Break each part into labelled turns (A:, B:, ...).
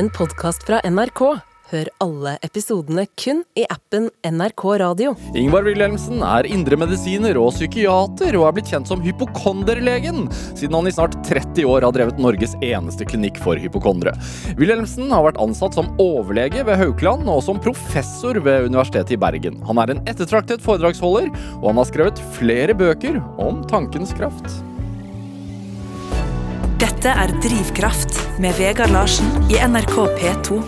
A: en podkast fra NRK. Hør alle episodene kun i appen NRK Radio.
B: Ingvar Wilhelmsen er indremedisiner og psykiater, og er blitt kjent som hypokonderlegen, siden han i snart 30 år har drevet Norges eneste klinikk for hypokondere. Wilhelmsen har vært ansatt som overlege ved Haukeland og som professor ved Universitetet i Bergen. Han er en ettertraktet foredragsholder, og han har skrevet flere bøker om tankens kraft.
C: Dette er Drivkraft med Vegard Larsen i NRK P2.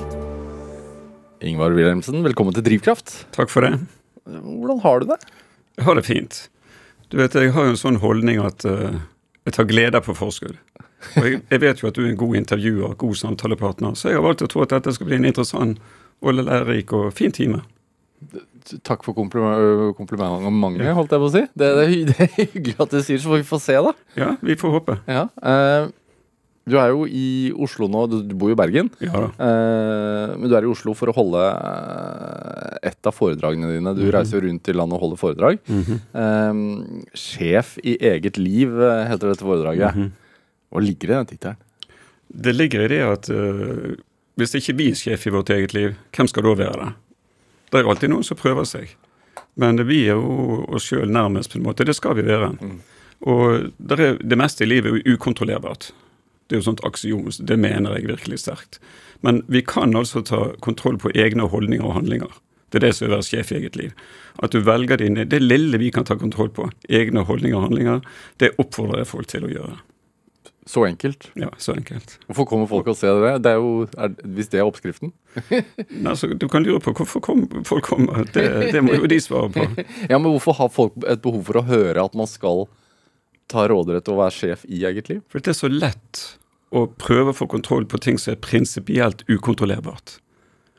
B: Ingvar Wilhelmsen, velkommen til Drivkraft.
D: Takk for det.
B: Hvordan har du det?
D: Jeg har det fint. Du vet, Jeg har jo en sånn holdning at uh, jeg tar glede på forskudd. Og jeg, jeg, vet jo at du er en god intervjuer, god samtalepartner, så jeg har valgt å tro at dette skal bli en interessant og lærerik og fin time.
B: Takk for komplimentet, holdt jeg på å si. Det, det, det, er hyggelig at du sier så får vi får se, da.
D: Ja, vi får håpe.
B: Ja, uh, du er jo i Oslo nå, du, du bor jo i Bergen.
D: Ja.
B: Eh, men du er i Oslo for å holde eh, et av foredragene dine. Du mm -hmm. reiser jo rundt i landet og holder foredrag. Mm -hmm. eh, sjef i eget liv eh, heter dette foredraget. Mm -hmm. Hva ligger i den tittelen?
D: Det ligger i det at uh, hvis ikke vi er sjef i vårt eget liv, hvem skal da være det? Det er alltid noen som prøver seg. Men vi er jo oss sjøl nærmest, på en måte. Det skal vi være. Mm. Og det, er, det meste i livet er ukontrollerbart. Det er jo sånt aksiom, det mener jeg virkelig sterkt. Men vi kan altså ta kontroll på egne holdninger og handlinger. Det er det som er å være sjef i eget liv. At du velger dine Det lille vi kan ta kontroll på, egne holdninger og handlinger, det oppfordrer jeg folk til å gjøre.
B: Så enkelt?
D: Ja, så enkelt.
B: Hvorfor kommer folk og ser det? Det er jo, er, Hvis det er oppskriften?
D: Nei, så Du kan lure på hvorfor kom, folk kommer. Det, det må jo de svare på.
B: ja, Men hvorfor har folk et behov for å høre at man skal ta råderett og være sjef i eget liv?
D: For det er så lett å prøve å få kontroll på ting som er prinsipielt ukontrollerbart.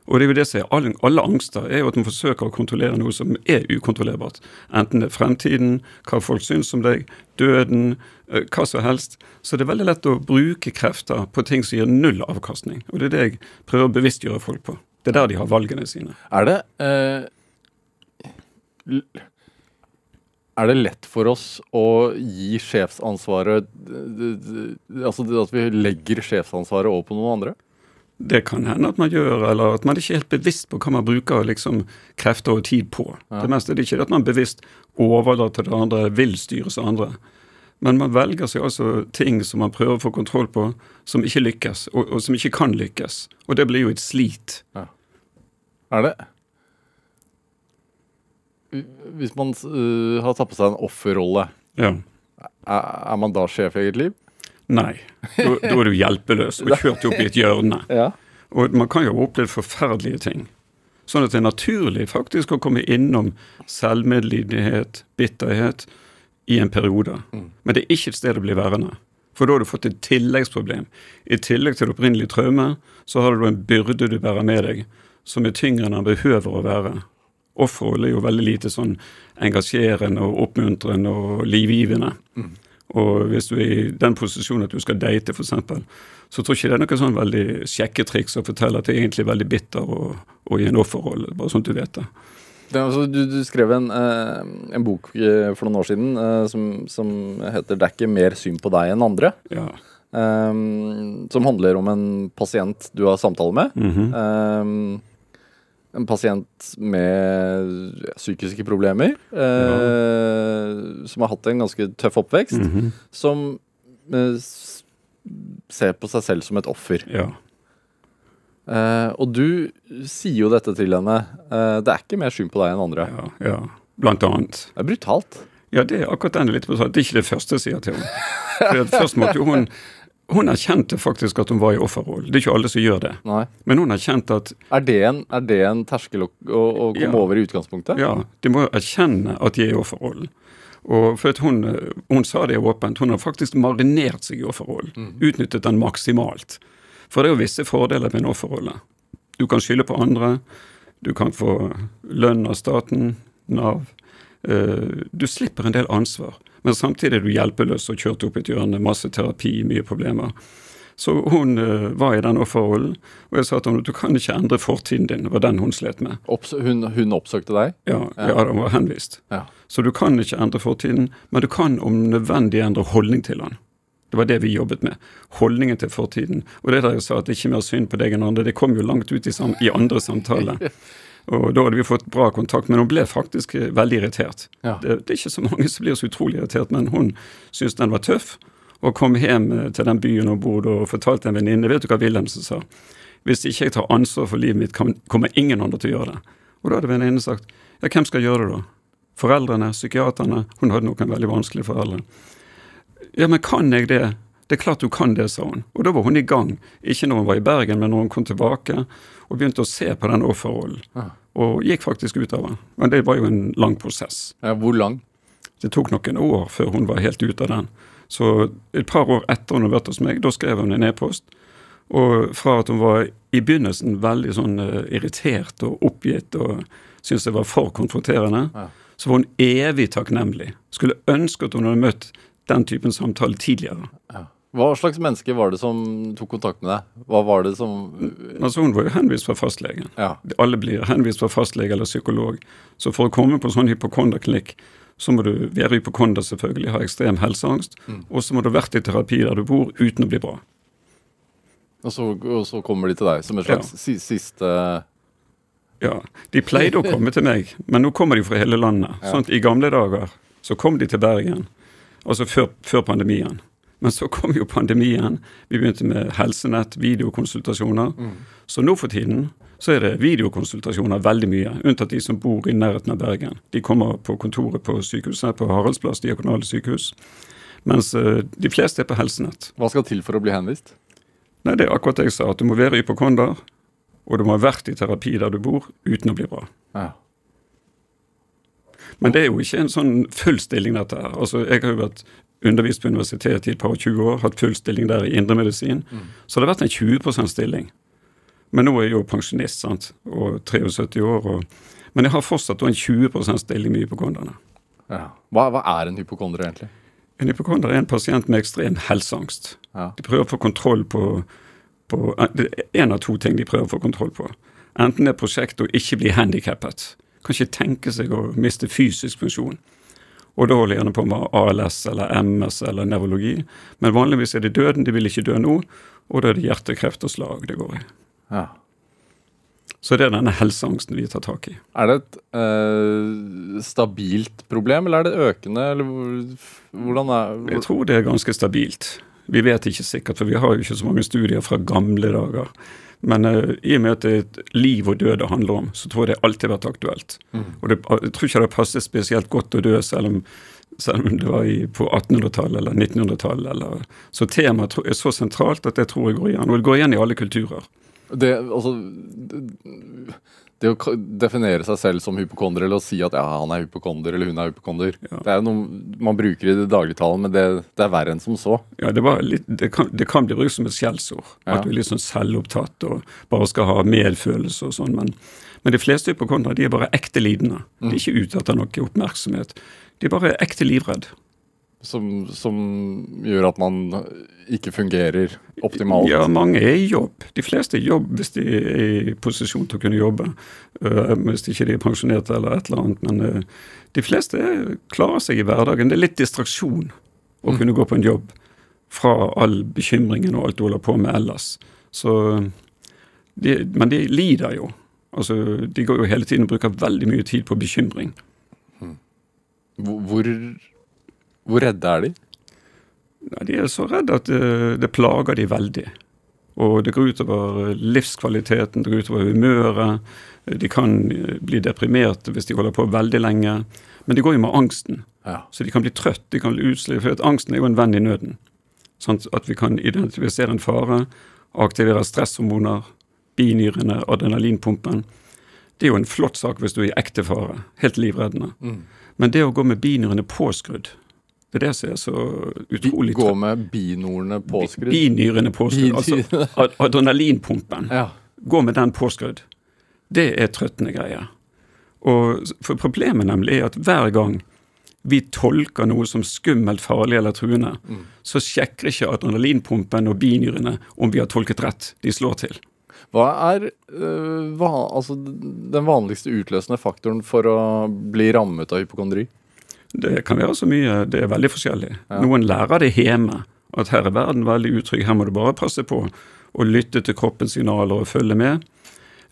D: Og det er jo det som er alle, alle, angster, er jo at man forsøker å kontrollere noe som er ukontrollerbart. Enten det er fremtiden, hva folk syns om deg, døden, eh, hva som helst. Så det er veldig lett å bruke krefter på ting som gir null avkastning. Og det er det jeg prøver å bevisstgjøre folk på. Det er der de har valgene sine.
B: Er det eh, er det lett for oss å gi sjefsansvaret Altså at vi legger sjefsansvaret over på noen andre?
D: Det kan hende at man gjør, eller at man ikke er helt bevisst på hva man bruker liksom, krefter og tid på. Ja. Det meste er det ikke at man bevisst overlater det andre, vil styres av andre. Men man velger seg altså ting som man prøver å få kontroll på, som ikke lykkes, og, og som ikke kan lykkes. Og det blir jo et slit. Ja.
B: Er det? Hvis man uh, har tatt på seg en offerrolle,
D: ja.
B: er, er, man da sjef i eget liv?
D: Nei. Da, da er du hjelpeløs og kjørt opp i et hjørne.
B: ja.
D: Og man kan jo ha opplevd forferdelige ting. Sånn at det er naturlig faktisk å komme innom selvmedlidenhet, bitterhet, i en periode. Mm. Men det er ikke et sted å bli værende. For da har du fått et tilleggsproblem. I tillegg til det opprinnelige traumet, så har du en byrde du bærer med deg, som er tyngre enn den behøver å være. Offerrollen er jo veldig lite sånn engasjerende og oppmuntrende og livgivende. Mm. Og hvis du er i den posisjonen at du skal date, f.eks., så tror jeg ikke det er noe sånn veldig sjekketriks å fortelle at det er egentlig veldig bitter og, og i en offerrolle, bare sånn at du vet det.
B: altså, du, du, skrev en, eh, en, bok eh, for noen år siden eh, som, som, heter 'Det er ikke mer synd på deg enn andre'.
D: Ja.
B: Eh, som handler om en pasient du har samtale med.
D: Mm -hmm.
B: En pasient med psykiske problemer. Eh, som har hatt en ganske tøff oppvekst.
D: Mm -hmm.
B: Som eh, ser på seg selv som et offer.
D: Ja.
B: Eh, og du sier jo dette til henne. Eh, det er ikke mer synd på deg enn andre.
D: Ja, ja. Blant annet.
B: Det er brutalt.
D: Ja, det er akkurat den litt brutalt. Det er ikke det første jeg sier til henne. For først måtte jo hun hun erkjente faktisk at hun var i offerrollen. Det er ikke alle som gjør det.
B: Nei.
D: Men hun erkjente at
B: Er det en, er det en terskel å, å, å komme ja, over i utgangspunktet?
D: Ja, de må erkjenne at de er i offerrollen. Og for hun, hun, sa det åpent, hun har faktisk marinert seg i offerrollen. Mm. Utnyttet den maksimalt. For det er jo visse fordeler med en offerrolle. Du kan skylde på andre. Du kan få lønn av staten, Nav. Uh, du slipper en del ansvar. Men samtidig er du hjelpeløs og kjørt opp et hjørne, masse terapi, mye problemer. Så hun uh, var i den offerrollen, og jeg sa til henne du kan ikke endre fortiden din. Det var den hun slet med.
B: Opps hun, hun, oppsøkte deg?
D: Ja, ja. ja hun var henvist.
B: Ja.
D: Så du kan ikke endre fortiden, men du kan om nødvendig endre holdning til den. Det var det vi jobbet med. Holdningen til fortiden. Og det der jeg sa at det ikke er mer synd på deg enn andre, det kom jo langt ut i, i andre samtaler. Og da hadde vi fått bra kontakt, men hun ble faktisk eh, veldig irritert.
B: Ja.
D: Det, det er ikke så mange som blir så utrolig irritert, men hun syntes den var tøff. Og kom hjem eh, til den byen hun bodde og fortalte en venninne Vet du hva Wilhelmsen sa? Hvis ikke jeg tar ansvar for livet mitt, kommer ingen andre til å gjøre det. Og da hadde venninnen sagt ja, hvem skal gjøre det da? Foreldrene? Psykiaterne? Hun hadde noen veldig vanskelige foreldre. Ja, men kan jeg det? Det er klart du kan det, sa hun. Og da var hun i gang. Ikke når hun var i Bergen, men når hun kom tilbake og begynte å se på den offerrollen.
B: Ja.
D: Og gikk faktisk ut av den. Men det var jo en lang prosess.
B: Ja, hvor lang?
D: Det tok noen år før hun var helt ute av den. Så et par år etter hun hadde vært hos meg, da skrev hun en e-post. Og fra at hun var i begynnelsen veldig sånn eh, irritert og oppgitt og syntes det var for konfronterende,
B: Ja.
D: så var hun evig takknemlig. Skulle ønske at hun hadde møtt den typen samtale tidligere.
B: Hva slags menneske var det som tok kontakt med deg? Hva var det som
D: Altså Hun var jo henvist fra fastlegen.
B: Ja.
D: Alle blir henvist fra fastlege eller psykolog. Så for å komme på sånn hypokonderklinikk, så må du være hypokonder, selvfølgelig, ha ekstrem helseangst. Og så må du ha vært i terapi der du bor, uten å bli bra.
B: Og så, og så kommer de til deg som en slags ja. siste
D: Ja, De pleide å komme til meg, men nå kommer de fra hele landet. Sånn at I gamle dager så kom de til Bergen, altså før, før pandemien. Men så kom jo pandemien. Vi begynte med helsenett, videokonsultasjoner. Så nå for tiden så er det videokonsultasjoner veldig mye, unntatt de som bor i nærheten av Bergen. De kommer på kontoret på sykehuset, på Haraldsplass, diakonale sykehus. Mens eh, de fleste er på helsenett.
B: Hva skal til for å bli henvist?
D: Nei, det er akkurat det jeg sa, at du må være hypokonder, og du må ha vært i terapi der du bor, uten å bli bra.
B: Ja.
D: Men det er jo ikke en sånn full stilling, dette her. Altså, Jeg har jo vært undervist på universitetet i et par og 20 år, hatt full stilling der i indremedisin. Så det har vært en 20% stilling. Men nå er jeg jo pensjonist, sant, og 73 år. Og, men jeg har fortsatt en 20% stilling med hypokonderne.
B: Ja. Hva, hva er en hypokonder egentlig?
D: En hypokonder er en pasient med ekstrem helseangst.
B: Ja.
D: De prøver å få kontroll på, på Det er en av to ting de prøver å få kontroll på. Enten det er prosjektet å ikke bli handikappet. Kan ikke tenke seg å miste fysisk funksjon. Og da holder de gjerne på med ALS eller MS eller nevrologi. Men vanligvis er det døden. De vil ikke dø nå. Og da er det hjertekreft og slag det går i.
B: Ja.
D: Så det er denne helseangsten vi tar tak i.
B: Er det et øh, stabilt problem, eller er det økende, eller hvordan er
D: Jeg tror det er ganske stabilt. Vi vet ikke sikkert, for vi har jo ikke så mange studier fra gamle dager. Men uh, i og med at det er et liv og død det handler om, så tror jeg det alltid har vært aktuelt. Og det, jeg tror ikke det passet spesielt godt å dø selv om, selv om det var i, på 1800-tallet eller 1900-tallet. Så temaet er så sentralt at det tror jeg går igjen. Og det går igjen i alle kulturer.
B: det, altså, det, det å definere seg selv som hypokonder, eller å si at ja, han er hypokonder eller hun er hypokonder,
D: Ja.
B: det er noe man bruker i det dagligtalen, men det, det er verre enn som så.
D: Ja, det, var litt, det, kan, det kan bli brukt som et skjellsord.
B: Ja.
D: At du er litt sånn selvopptatt og bare skal ha medfølelse og sånn. Men, men de fleste hypokondere de er bare ekte lidende. De er ikke ute etter noe oppmerksomhet. De er bare ekte livredd.
B: Som, som gjør at man ikke fungerer optimalt.
D: Ja, mange er i jobb. De fleste er i jobb hvis de er i posisjon til å kunne jobbe. Uh, hvis ikke de er pensjonerte eller et eller annet. Men uh, de fleste er- klarer seg i hverdagen. Det er litt distraksjon å kunne gå på en jobb fra all bekymringen og alt du holder på med ellers. Så de, Men de lider jo. Altså, De går jo hele tiden og bruker veldig mye tid på bekymring.
B: Mm. hvor, hvor redde er de?
D: Nei, De er så redde at det, det plager de veldig. Og det går utover eh, livskvaliteten, det går utover humøret. De kan eh, bli deprimerte hvis de holder på veldig lenge. Men det går jo med angsten.
B: Ja.
D: Så de kan bli trøtt, de kan bli utslitt. For angsten er jo en venn i nøden. Sånn at vi kan identifisere en fare, aktivere stresshormoner, binyrene, adrenalinpumpen. Det er jo en flott sak hvis du er i ekte fare. Helt livreddende. Men det å gå med binyrene påskrudd, det er det som er så utrolig
B: Gå med binordene påskrudd?
D: Binyrene påskrudd. Altså ad- adrenalinpumpen.
B: Ja.
D: Gå med den påskrudd. Det er trøttende greier. Og for Problemet nemlig er at hver gang vi tolker noe som skummelt, farlig eller truende, så sjekker ikke adrenalinpumpen og binyrene om vi har tolket rett. De slår til.
B: Hva er øh, hva, altså, den vanligste utløsende faktoren for å bli rammet av hypokondri?
D: Det kan være så mye. Det er veldig forskjellig.
B: Ja.
D: Noen lærer det hjemme At her er verden veldig utrygg, her må du bare passe på å lytte til kroppens signaler og følge med.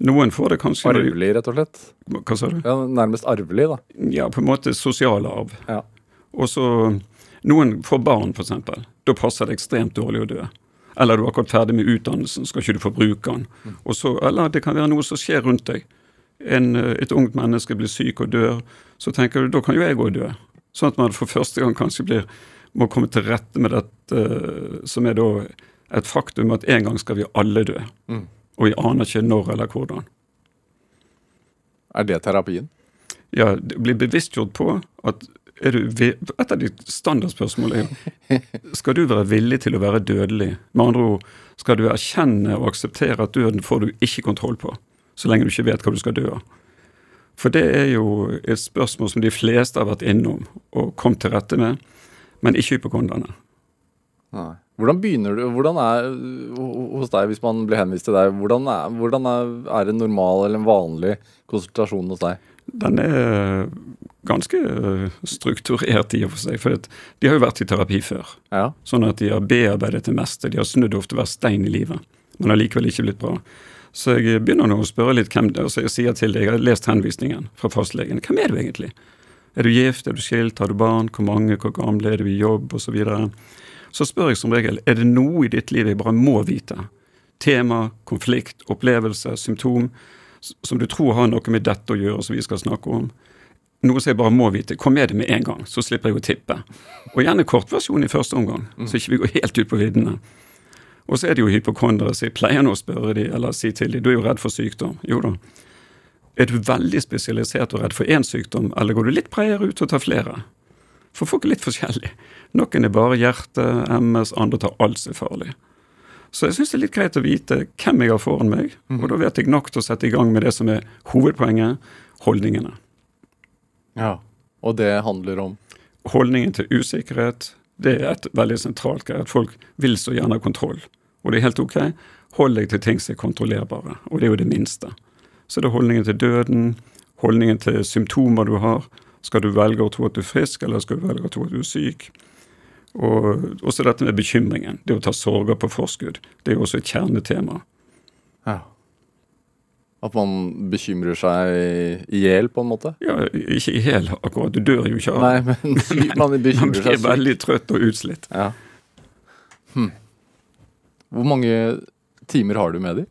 D: Noen får det kanskje
B: Arvelig, rett og slett.
D: Hva sa du?
B: Ja, Nærmest arvelig, da.
D: Ja, på en måte sosial arv.
B: Ja.
D: Og så Noen får barn, f.eks. Da passer det ekstremt dårlig å dø. Eller du er akkurat ferdig med utdannelsen, skal ikke du få bruke den. Og så, eller det kan være noe som skjer rundt deg. En, eh, et ungt menneske blir syk og dør. Så tenker du da kan jo jeg òg dø. Sånn at man for første gang kanskje blir, må komme til rette med dette, eh, som er da et faktum at en gang skal vi alle dø.
B: Mm.
D: Og vi aner ikke når eller hvordan.
B: Er det terapien?
D: Ja, det blir bevisstgjort på at er du, Et av de standardspørsmålene er jo Skal du være villig til å være dødelig? Med andre ord, skal du erkjenne og akseptere at døden får du ikke kontroll på, så lenge du ikke vet hva du skal dø av? For det er jo et spørsmål som de fleste har vært innom og kommet til rette med, men ikke hypokonderne.
B: Nei. Hvordan begynner du Hvordan er hos deg, hvis man blir henvist til deg, hvordan er, hvordan er, er en normal eller en vanlig konsultasjon hos deg?
D: Den er ganske øh, strukturert i og for seg, for de har jo vært i terapi før.
B: Ja.
D: Sånn at de har bearbeidet det meste. De har snudd ofte hver stein i livet, men har likevel ikke blitt bra. Så jeg begynner nå å spørre litt hvem det er. Så jeg sier til deg, jeg har lest henvisningen fra fastlegen. Hvem er du egentlig? Er du gift, er du skilt, har du barn, hvor mange, hvor gamle, er du i jobb, osv. Så, videre. så spør jeg som regel er det noe i ditt liv jeg bare må vite. Tema, konflikt, opplevelse, symptom som du tror har noe med dette å gjøre, som vi skal snakke om. Noe som jeg bare må vite. Kom med det med en gang, så slipper jeg å tippe. Og gjerne kortversjon i første omgang, så ikke vi går helt ut på viddene. Og så er det jo hypokondere, så jeg pleier nå å spørre de, eller si til de, du er jo redd for sykdom. Jo da. Er du veldig spesialisert og redd for én sykdom, eller går du litt bredere ut og tar flere? For folk er litt forskjellige. Noen er bare hjerte, MS, andre tar alt som er farlig. Så jeg syns det er litt greit å vite hvem jeg har foran meg, og da vet jeg nok til å sette i gang med det som er hovedpoenget, holdningene.
B: ja. Og det handler om
D: Holdningen til usikkerhet, det er et veldig sentralt greie. At folk vil så gjerne ha kontroll. Og det er helt ok. Hold deg til ting som er kontrollerbare, og det er jo det minste. Så det er holdningen til døden, holdningen til symptomer du har. Skal du velge å tro at du er frisk, eller skal du velge å tro at du er syk? Og også dette med bekymringen. Det å ta sorger på forskudd. Det er jo også et kjernetema.
B: ja. At man bekymrer seg i hjel, på en måte?
D: Ja, ikke i hjel, akkurat, du dør jo ikke av
B: Nei, men man bekymrer seg. Man blir
D: veldig trøtt og utslitt.
B: Ja. Hm. Hvor mange timer har du med dem?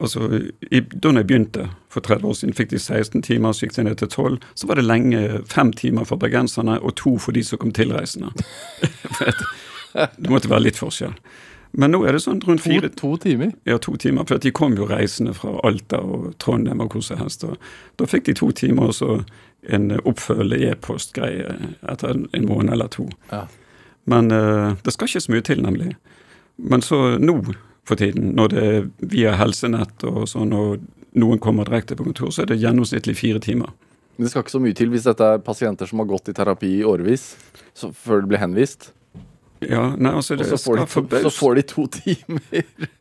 D: Altså, i, Da jeg begynte for 30 år siden, fikk de 16 timer, så gikk de ned til 12. Så var det lenge fem timer for bergenserne og to for de som kom tilreisende. Det måtte være litt forskjell. Men nå er det sånn rundt fire
B: to timer?
D: ja, to timer, for de kom jo reisende fra Alta og Trondheim og hvor som helst. og Da fikk de to timer og så en oppfølgende e-postgreie etter en, en måned eller to.
B: Ja.
D: Men uh, det skal ikke så mye til, nemlig. Men så nå for tiden, når det er via helsenett og sånn, og noen kommer direkte på kontor, så er det gjennomsnittlig fire timer.
B: Men det skal ikke så mye til hvis dette er pasienter som har gått i terapi i årevis, så, før det blir henvist.
D: Ja, nei, altså
B: Og så får, de så får de to timer.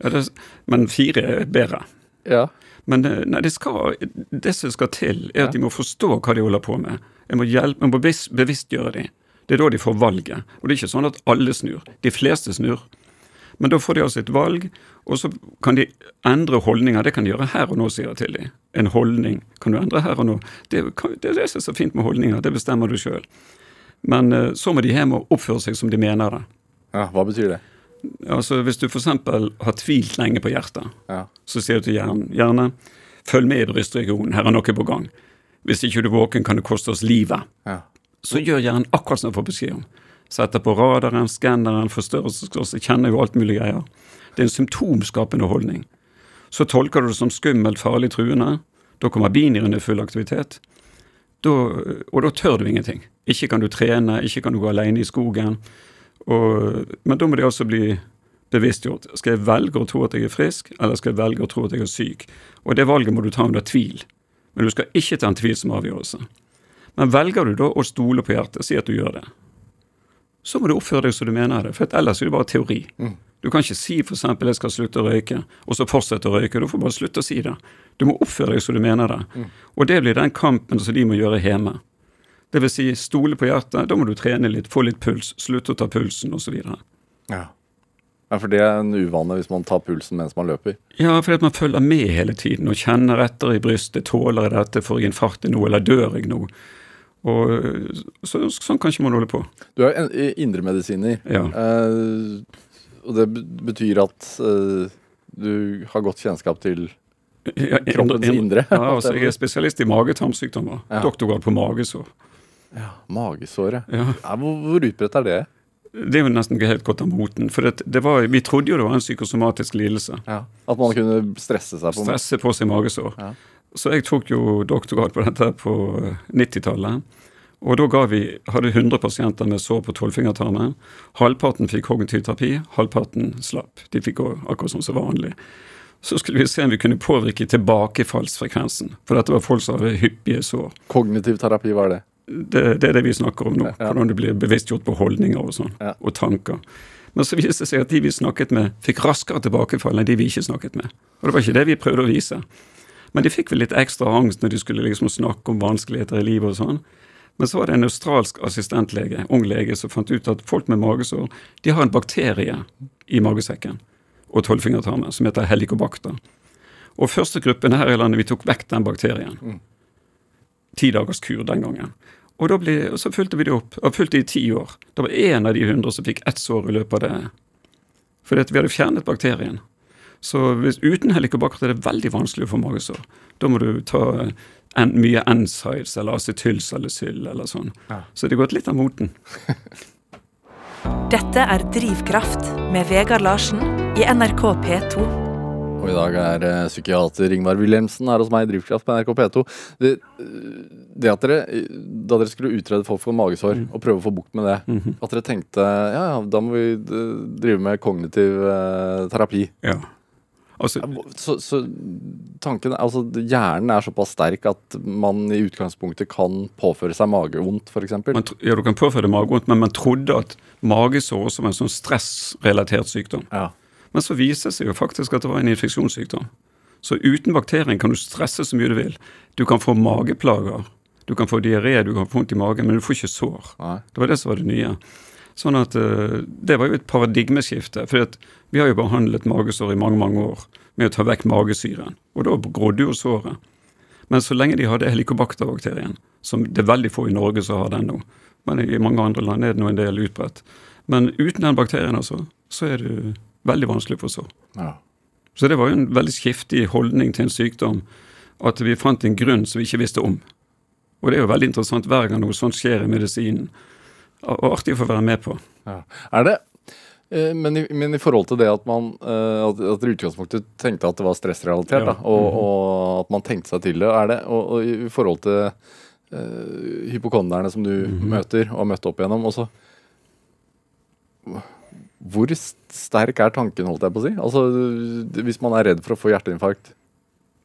D: Ja, det, men fire er bedre.
B: Ja.
D: Men eh, nei, det, skal, det som skal til, er
B: Ja.
D: at de må forstå hva de holder på med. Jeg må, hjelpe, jeg må bevis, bevisstgjøre dem. Det er da de får valget. Og det er ikke sånn at alle snur. De fleste snur. Men da får de altså et valg, og så kan de endre holdninger. Det kan de gjøre her og nå, sier jeg til dem. En holdning kan du endre her og nå. Det, kan, det er det som er så fint med holdninger. Det bestemmer du sjøl. Men eh, så må de hjem og oppføre seg som de mener det.
B: ja. Hva betyr det?
D: Altså Hvis du f.eks. har tvilt lenge på hjertet,
B: Ja.
D: så sier du til hjernen gjerne følg med i brystregionen, her er noe på gang. Hvis ikke du er våken, kan det koste oss livet.
B: ja.
D: Så gjør hjernen akkurat som den får beskjed om. Setter på radaren, skanneren, forstørrelsesglasset, kjenner jo alt mulig greier. Det er en symptomskapende holdning. Så tolker du det som skummelt, farlig, truende. Da kommer binyrene i full aktivitet. Da, og da tør du ingenting. Ikke kan du trene, ikke kan du gå alene i skogen. Og, men da må de altså bli bevisstgjort. Skal jeg velge å tro at jeg er frisk, eller skal jeg velge å tro at jeg er syk? Og det valget må du ta under tvil. Men du skal ikke ta en tvil som avgjørelse. Men velger du da å stole på hjertet, si at du gjør det, så må du oppføre deg som du mener det, for ellers er det bare teori. Du kan ikke si f.eks. jeg skal slutte å røyke, og så fortsette å røyke. Du får bare slutte å si det. Du må oppføre deg som du mener det. Og det blir den kampen som de må gjøre hjemme. Det vil si stole på hjertet, da må du trene litt, få litt puls, slutte å ta pulsen osv.
B: Ja. ja, for det er en uvane hvis man tar pulsen mens man løper.
D: Ja, fordi at man følger med hele tiden og kjenner etter i brystet. Tåler jeg dette? Får jeg infarkt nå, eller dør jeg nå? Og så, Sånn kan ikke man holde på.
B: Du er indremedisiner,
D: Ja.
B: eh, og det betyr at uh, du har godt kjennskap til
D: Ja,
B: Kroppens indre.
D: Ja, altså Jeg er spesialist i magetarmsykdommer.
B: Ja.
D: Doktorgrad på magesår.
B: magesåret.
D: Ja.
B: Ja, hvor, hvor utbredt er det?
D: Det er jo nesten ikke helt gått av moten. For det, det var, vi trodde jo det var en psykosomatisk lidelse.
B: At man kunne stresse seg på
D: Stresse på seg magesår.
B: Ja.
D: Så jeg tok jo doktorgrad på dette på eh, 90-tallet. Og da vi, hadde 100 pasienter med sår på tolvfingertarmen. Halvparten fikk kognitiv terapi, halvparten slapp. De fikk gå akkurat som så vanlig. Så skulle vi se om vi kunne påvirke tilbakefallsfrekvensen. For dette var folk som hadde hyppige sår.
B: Kognitiv terapi, hva er det?
D: Det, det er det vi snakker om nå.
B: Ja.
D: Hvordan du blir bevisstgjort på holdninger og sånn.
B: Ja.
D: Og tanker. Men så viste det seg at de vi snakket med, fikk raskere tilbakefall enn de vi ikke snakket med. Og det var ikke det vi prøvde å vise. Men de fikk vel litt ekstra angst når de skulle liksom snakke om vanskeligheter i livet og sånn. Men så var det en australsk assistentlege, ung lege, som fant ut at folk med magesår de har en bakterie i magesekken og tolvfingertarmen som heter helicobacter. Og første gruppen her i landet, vi tok vekk den bakterien. Ti dagers kur den gangen. Og ble, så fulgte vi det opp. Og fulgte det i ti år. Det var én av de hundre som fikk ett sår i løpet av det. Fordi vi hadde fjernet bakterien. Så hvis, uten helikobakter er det veldig vanskelig å få magesår. Da må du ta en, mye NSIDES eller acetylsalicyll eller sånn. Så det er gått litt av moten.
C: Dette er Drivkraft med Vegard Larsen i NRK P2.
B: Og i dag er eh, psykiater Ingvar Wilhelmsen her hos meg i Drivkraft på NRK P2. Det, det at dere, da dere skulle utrede folk for magesår og prøve å få bukt med det, at dere tenkte ja, ja, da må vi eh, drive med kognitiv eh, terapi.
D: Ja. Altså,
B: Så, så tanken altså hjernen er såpass sterk at man i utgangspunktet kan påføre seg magevondt, f.eks.
D: man, ja, du kan påføre deg magevondt, men man trodde at magesår var en sånn stressrelatert sykdom.
B: Ja.
D: Men så viser det seg jo faktisk at det var en infeksjonssykdom. Så uten bakterien kan du stresse så mye du vil. Du kan få mageplager, du kan få diaré, du kan få vondt i magen, men du får ikke sår.
B: Nei.
D: Det var det som var det nye. Sånn at eh, Det var jo et paradigmeskifte. For vi har jo behandlet magesår i mange mange år med å ta vekk magesyren. Og da grodde jo såret. Men så lenge de hadde helikobakterbakterien, som det er veldig få i Norge som har den nå, men i mange andre land er det nå en del utbredt. Men uten den bakterien, altså, så er det veldig vanskelig for sår.
B: Ja.
D: Så det var jo en veldig skiftig holdning til en sykdom. At vi fant en grunn som vi ikke visste om. Og det er jo veldig interessant hver gang noe sånt skjer i medisinen. Og artig å få være med på.
B: Ja. Er det eh, men i, men i forhold til det at man eh, at, at i utgangspunktet tenkte at det var stressrelatert,
D: Ja.
B: da, og, og at man tenkte seg til det, er det og, og i forhold til uh, hypokonderne som du møter og har møtt opp igjennom også Hvor sterk er tanken, holdt jeg på å si? Altså, Hvis man er redd for å få hjerteinfarkt,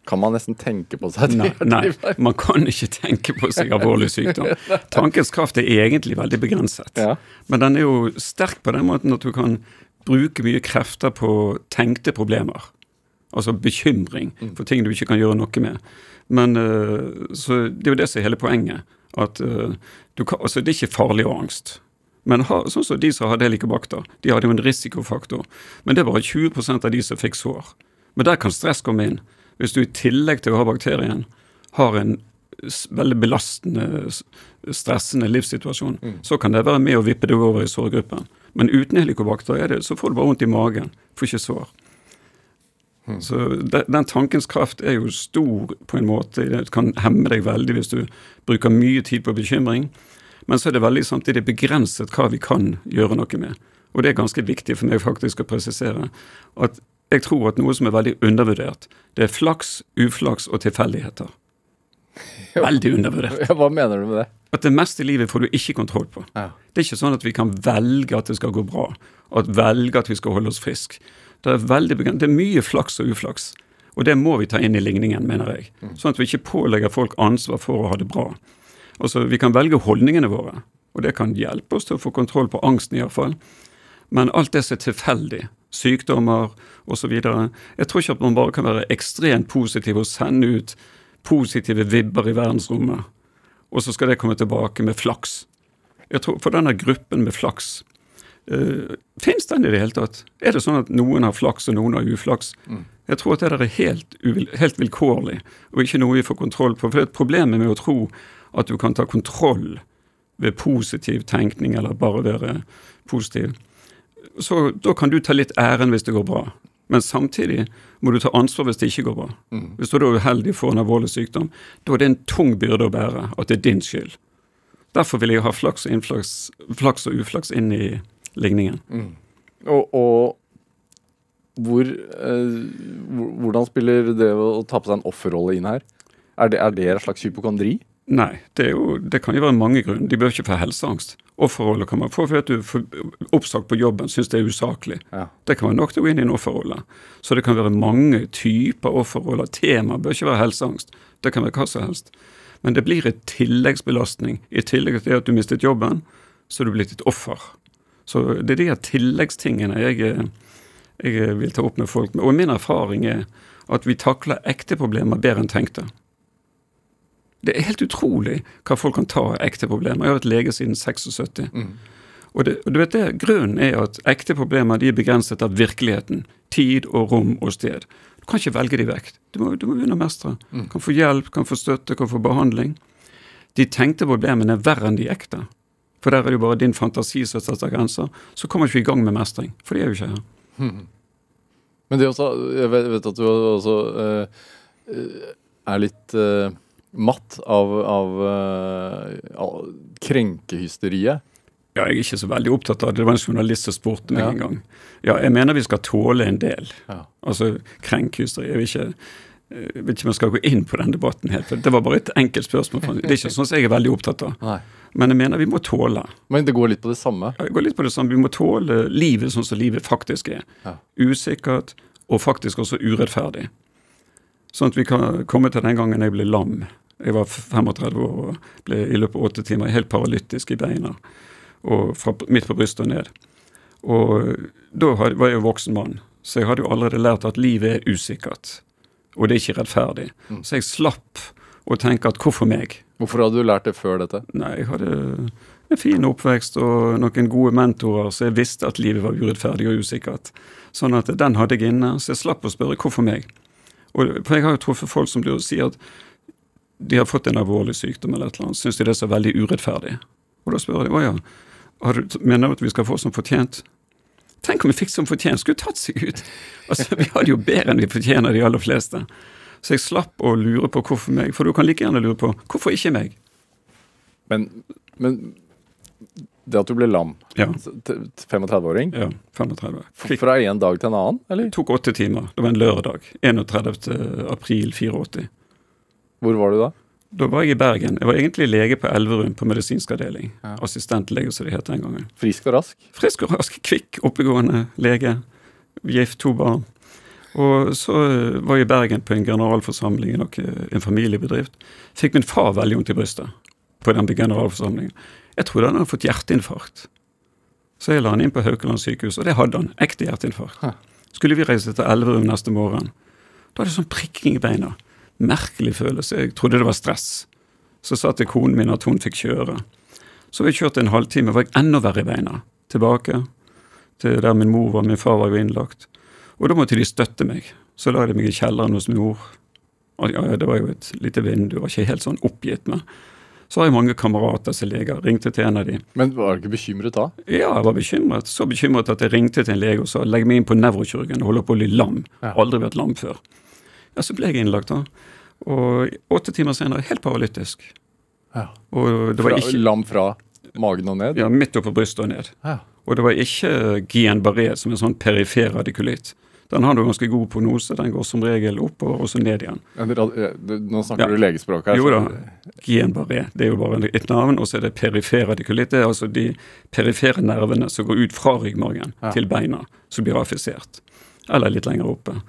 B: kan man nesten tenke på seg
D: Nei, nei, man kan ikke tenke på seg alvorlig sykdom. Tankens kraft er egentlig veldig begrenset.
B: Ja.
D: Men den er jo sterk på den måten at du kan bruke mye krefter på tenkte problemer. Altså bekymring for ting du ikke kan gjøre noe med. Men øh, Så det er jo det som er hele poenget. At øh, du kan, altså Det er ikke farlig å ha angst. Men ha, sånn som de som hadde helikobakter, de hadde jo en risikofaktor. Men det bare 20% av de som fikk sår. Men der kan stress komme inn. Hvis du i tillegg til å ha bakterien har en veldig belastende, stressende livssituasjon, så kan det være med å vippe deg over i sårgruppen. Men uten helikobakter er så får du bare vondt i magen, får ikke sår. Så de, Den tankens kraft er jo stor på en måte. Det kan hemme deg veldig hvis du bruker mye tid på bekymring. Men så er det veldig samtidig begrenset hva vi kan gjøre noe med. Og det er ganske viktig for meg faktisk å presisere at jeg tror at noe som er veldig undervurdert, det er flaks, uflaks og tilfeldigheter. Veldig undervurdert.
B: Hva mener du med det?
D: At det meste i livet får du ikke kontroll på.
B: Ja.
D: Det er ikke sånn at vi kan velge at det skal gå bra, og at velge at vi skal holde oss friske. Det er veldig Det er mye flaks og uflaks. Og det må vi ta inn i ligningen, mener jeg. Sånn at vi ikke pålegger folk ansvar for å ha det bra. Altså, Vi kan velge holdningene våre, og det kan hjelpe oss til å få kontroll på angsten iallfall. Men alt det som er tilfeldig, sykdommer osv. Jeg tror ikke at man bare kan være ekstremt positiv og sende ut positive vibber i verdensrommet, og så skal det komme tilbake med flaks. Jeg tror For denne gruppen med flaks, Uh, Fins den i det hele tatt? Er det sånn at noen har flaks og noen har uflaks?
B: Mm.
D: Jeg tror at det der er helt, helt vilkårlig, og ikke noe vi får kontroll på. For det er et problem med å tro at du kan ta kontroll ved positiv tenkning, eller bare være positiv. Så da kan du ta litt æren hvis det går bra. Men samtidig må du ta ansvar hvis det ikke går bra.
B: Mm.
D: Hvis du er uheldig for en alvorlig sykdom, da er det en tung byrde å bære at det er din skyld. Derfor vil jeg ha flaks og, innflaks, flaks og uflaks inn i ligningen.
B: Og, og hvor, eh, hvordan spiller det å ta på seg en offerrolle inn her? Er det, er det en slags hypokondri?
D: Nei, det, jo, det kan jo være mange grunner. De bør ikke få helseangst. Offerrolle kan man få fordi du får oppsagt på jobben, syns det er usaklig.
B: Ja.
D: Det kan være nok til å gå inn i en offerrolle. Så det kan være mange typer offerroller. Tema bør ikke være helseangst. Det kan være hva som helst. Men det blir et tilleggsbelastning. I tillegg til at du mistet jobben, så er du blitt et offer. Så det er de her tilleggstingene jeg, eh, jeg vil ta opp med folk. Og min erfaring er at vi takler ekte problemer bedre enn tenkte. Det er helt utrolig hva folk kan ta ekte problemer. Jeg har vært lege siden 76. Og, det, og du vet det, Grunnen er at ekte problemer de er begrenset av virkeligheten. Tid og rom og sted. Du kan ikke velge de vekk. Du må, du må begynne å mestre. Kan få hjelp, kan få støtte, kan få behandling. De tenkte problemene er verre enn de ekte. For der er det jo bare din fantasi som setter grenser. Så kommer ikke vi i gang med mestring. For de er jo ikke her.
B: Men det også, jeg vet, vet at du også eh, er litt eh, matt av, av, eh, av krenkehysteriet.
D: Ja, jeg er ikke så veldig opptatt av det. Det var en journalist som spurte meg
B: Ja.
D: en gang. Ja, jeg mener vi skal tåle en del.
B: Ja.
D: Altså krenkehysteri. Jeg vil ikke jeg vet ikke om jeg skal gå inn på den debatten helt, for det var bare et enkelt spørsmål. Det er ikke sånn som jeg er veldig opptatt av.
B: Nei.
D: Men jeg mener vi må tåle.
B: Men det går litt på det samme.
D: Jeg går litt på det samme. Vi må tåle livet sånn som livet faktisk er.
B: Ja.
D: Usikkert, og faktisk også urettferdig. Sånn at vi kan komme til den gangen jeg ble lam. Jeg var 35 år og ble i løpet av åtte timer helt paralytisk i beina. Og fra midt på brystet og ned. Og da var jeg jo voksen mann, så jeg hadde jo allerede lært at livet er usikkert. Og det er ikke rettferdig. Så jeg slapp å tenke at hvorfor meg?
B: Hvorfor hadde du lært det før dette?
D: Nei, jeg hadde en fin oppvekst og noen gode mentorer, så jeg visste at livet var urettferdig og usikkert. Sånn at den hadde jeg inne, så jeg slapp å spørre hvorfor meg. Og, for jeg har jo truffet folk som sier at de har fått en alvorlig sykdom eller et eller annet, syns de det er så veldig urettferdig. Og da spør de å ja, har du, mener du at vi skal få som fortjent? Tenk om vi fikk som fortjent, skulle tatt seg ut! Altså, Vi hadde jo bedre enn vi fortjener, de aller fleste. Så jeg slapp å lure på hvorfor meg, for du kan like gjerne lure på hvorfor ikke meg?
B: Men, men det at du ble lam,
D: Ja.
B: 35-åring,
D: Ja, 35. Fikk,
B: fra en dag til en annen, eller?
D: Det tok åtte timer. Det var en lørdag. 31. april 84.
B: Hvor var du da?
D: Da var jeg i Bergen. Jeg var egentlig lege på Elverum på medisinsk avdeling.
B: Ja.
D: Assistentlege, som det het den gangen.
B: Frisk og rask?
D: Frisk og rask, kvikk, oppegående lege. Gift, to barn. Og så eh, var jeg i Bergen på en generalforsamling i en familiebedrift. Fikk min far veldig vondt i brystet på den generalforsamlingen. Jeg trodde han hadde fått hjerteinfarkt. Så jeg la han inn på Haukeland sykehus, og det hadde han. Ekte hjerteinfarkt. Skulle vi reise til Elverum neste morgen. Da er det sånn prikking i beina. Merkelig følelse. Jeg trodde det var stress. Så sa til konen min at hun fikk kjøre. Så vi kjørte en halvtime, var jeg enda verre i beina. Tilbake til der min mor var, min far var jo innlagt. Og da måtte de støtte meg. Så la de meg i kjelleren hos min mor. Og ja, det var jo et lite vindu, var ikke helt sånn oppgitt med. Så har jeg mange kamerater som er leger. Ringte til en av de.
B: Men var du ikke bekymret da?
D: Ja, jeg var bekymret. Så bekymret at jeg ringte til en lege og sa legg meg inn på nevrokirurgen, holder på å bli lam.
B: Ja.
D: Aldri vært lam før. Ja, Så ble jeg innlagt da. Og åtte timer senere helt paralytisk.
B: Ja.
D: Og det var
B: Fra,
D: ikke
B: Lam fra magen og ned?
D: ja, midt oppå brystet og ned.
B: Ja.
D: Og det var ikke Guillain-Barré, som er sånn perifer radikulitt. Den har du ganske god prognose. Den går som regel oppover og så ned igjen.
B: Ja, det- Nå snakker
D: Ja.
B: du legespråk her.
D: Jo da. Guillain-Barré, det er jo bare et navn. Og så er det perifer radikulitt. Det er altså de perifere nervene som går ut fra ryggmargen
B: Ja.
D: til beina, som blir affisert. Eller litt lenger oppe.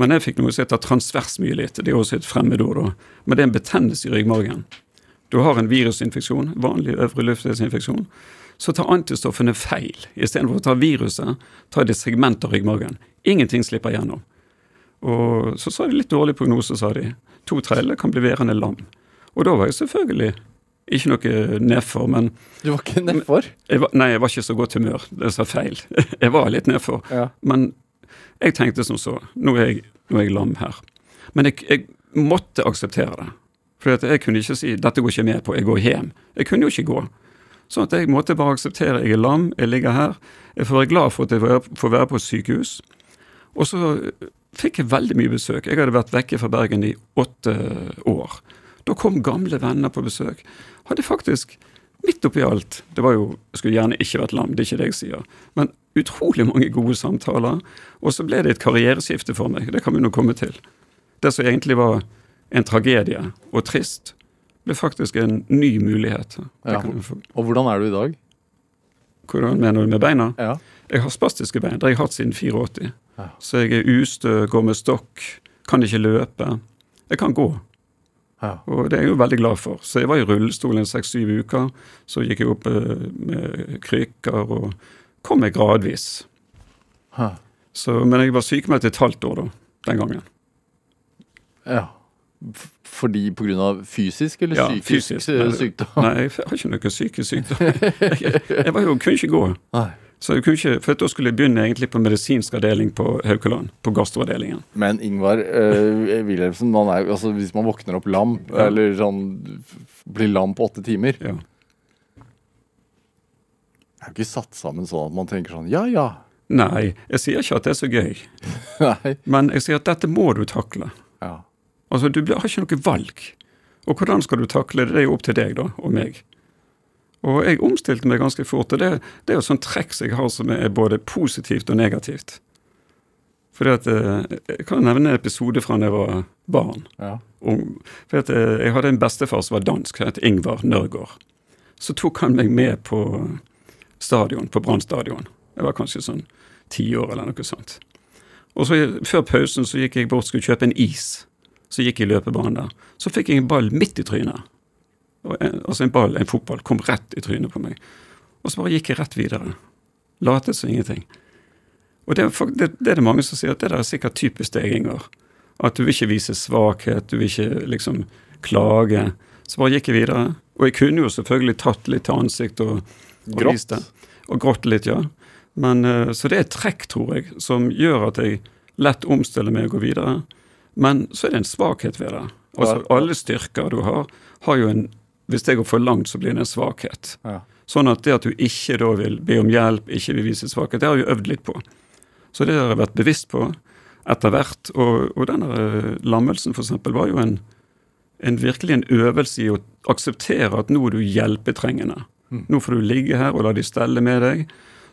D: Men jeg fikk noe som heter transversmyelitt. Det er også et fremmedord, da. Men det er en betennelse i ryggmargen. Du har en virusinfeksjon, vanlig øvre luftveisinfeksjon. Så tar antistoffene feil. Istedenfor å ta viruset, tar de segment av ryggmargen. Ingenting slipper gjennom. Og så sa de litt dårlig prognose, sa de. To tredjedeler kan bli værende lam. Og da var jeg selvfølgelig Ikke noe nedfor, men
B: Du var ikke nedfor?
D: Nei, jeg var ikke så godt humør. Det sa feil. Jeg var litt nedfor.
B: Ja.
D: Men jeg tenkte som så. Nå er jeg, nå er jeg lam her. Men jeg, jeg måtte akseptere det. For jeg kunne ikke si 'dette går ikke med på, jeg går hjem'. Jeg kunne jo ikke gå. Sånn at jeg måtte bare akseptere jeg er lam, jeg ligger her. Jeg får være glad for at jeg får- være på sykehus. Og så fikk jeg veldig mye besøk. Jeg hadde vært vekke fra Bergen i åtte år. Da kom gamle venner på besøk. Hadde faktisk, midt oppi alt Det var jo, jeg skulle gjerne ikke vært lam, det er ikke det jeg sier. Men utrolig mange gode samtaler. Og så ble det et karriereskifte for meg. Det kan vi nå komme til. Det som egentlig var en tragedie og trist, ble faktisk en ny mulighet.
B: Ja. Og hvordan er du i dag?
D: Hvordan mener du med beina?
B: Ja.
D: Jeg har spastiske bein. Det har jeg hatt siden 84.
B: Ja.
D: Så jeg er ustø, går med stokk, kan ikke løpe. Jeg kan gå,
B: ja.
D: og det er jeg jo veldig glad for. Så jeg var i rullestol en seks-syv uker. Så gikk jeg opp eh, med krykker og kom meg gradvis. Så, men jeg var sykemeldt et halvt år da, den gangen.
B: ja. Fordi av fysisk eller
D: Ja,
B: psykisk
D: fysisk,
B: eh, sykdom?
D: Nei, jeg har ikke noe psykisk sykdom. Jeg, jeg var jo, kunne ikke gå.
B: Nei.
D: Så jeg kunne ikke, for Da skulle jeg begynne egentlig på medisinsk avdeling på Haukeland. På gastroavdelingen.
B: Men Ingvar uh, Wilhelmsen, man er, altså, hvis man våkner opp lam,
D: Ja.
B: eller sånn blir lam på åtte timer
D: Ja.
B: Det er jo ikke satt sammen sånn at man tenker sånn Ja, ja.
D: Nei, jeg sier ikke at det er så gøy.
B: Nei.
D: Men jeg sier at dette må du takle.
B: Ja.
D: Altså, Du har ikke noe valg. Og hvordan skal du takle det? Det er jo opp til deg da, og meg. Og jeg omstilte meg ganske fort. og Det, det er jo sånn trekk som jeg har som er både positivt og negativt. Fordi at, eh, Jeg kan nevne en episode fra da jeg var barn.
B: ja.
D: Og, For at, eh, jeg hadde en bestefar som var dansk, het Ingvar Nørgaard. Så tok han meg med på stadion, på Brann stadion. Jeg var kanskje sånn ti år eller noe sånt. Og så Før pausen så gikk jeg bort og skulle kjøpe en is. Så gikk jeg i løpebanen der. Så fikk jeg en ball midt i trynet. Altså en ball, en fotball, kom rett i trynet på meg. Og så bare gikk jeg rett videre. Latet som ingenting. Og det det, det er det mange som sier at det der er sikkert typisk deg, Inger. At du vil ikke vise svakhet, du vil ikke liksom klage. Så bare gikk jeg videre. Og jeg kunne jo selvfølgelig tatt litt til ansikt og, og vist det. Og grått litt, ja. Men, eh, så det er et trekk, tror jeg, som gjør at jeg lett omstiller meg og går videre. Men så er det en svakhet ved det. Altså, alle styrker du har, har jo en Hvis det går for langt, så blir det en svakhet.
B: Ja.
D: Sånn at det at du ikke da vil be om hjelp, ikke vil vise svakhet, det har jeg øvd litt på. Så det har jeg vært bevisst på etter hvert. Og, og denne eh, lammelsen eksempel var jo en, en virkelig en øvelse i å akseptere at nå er du hjelpetrengende. Nå får du ligge her og la de stelle med deg.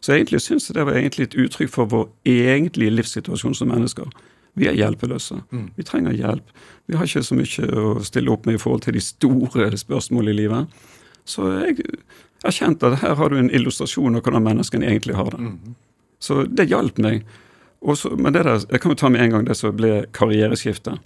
D: Så egentlig syns jeg det var egentlig et uttrykk for vår egentlige livssituasjon som mennesker. Vi er hjelpeløse. Vi trenger hjelp. Vi har ikke så mye å stille opp med i forhold til de store spørsmålene i livet. Så jeg erkjente at her har du en illustrasjon av hvordan menneskene egentlig har det. Så det hjalp meg. Også, men det der, jeg kan jo ta med en gang det som ble karriereskiftet.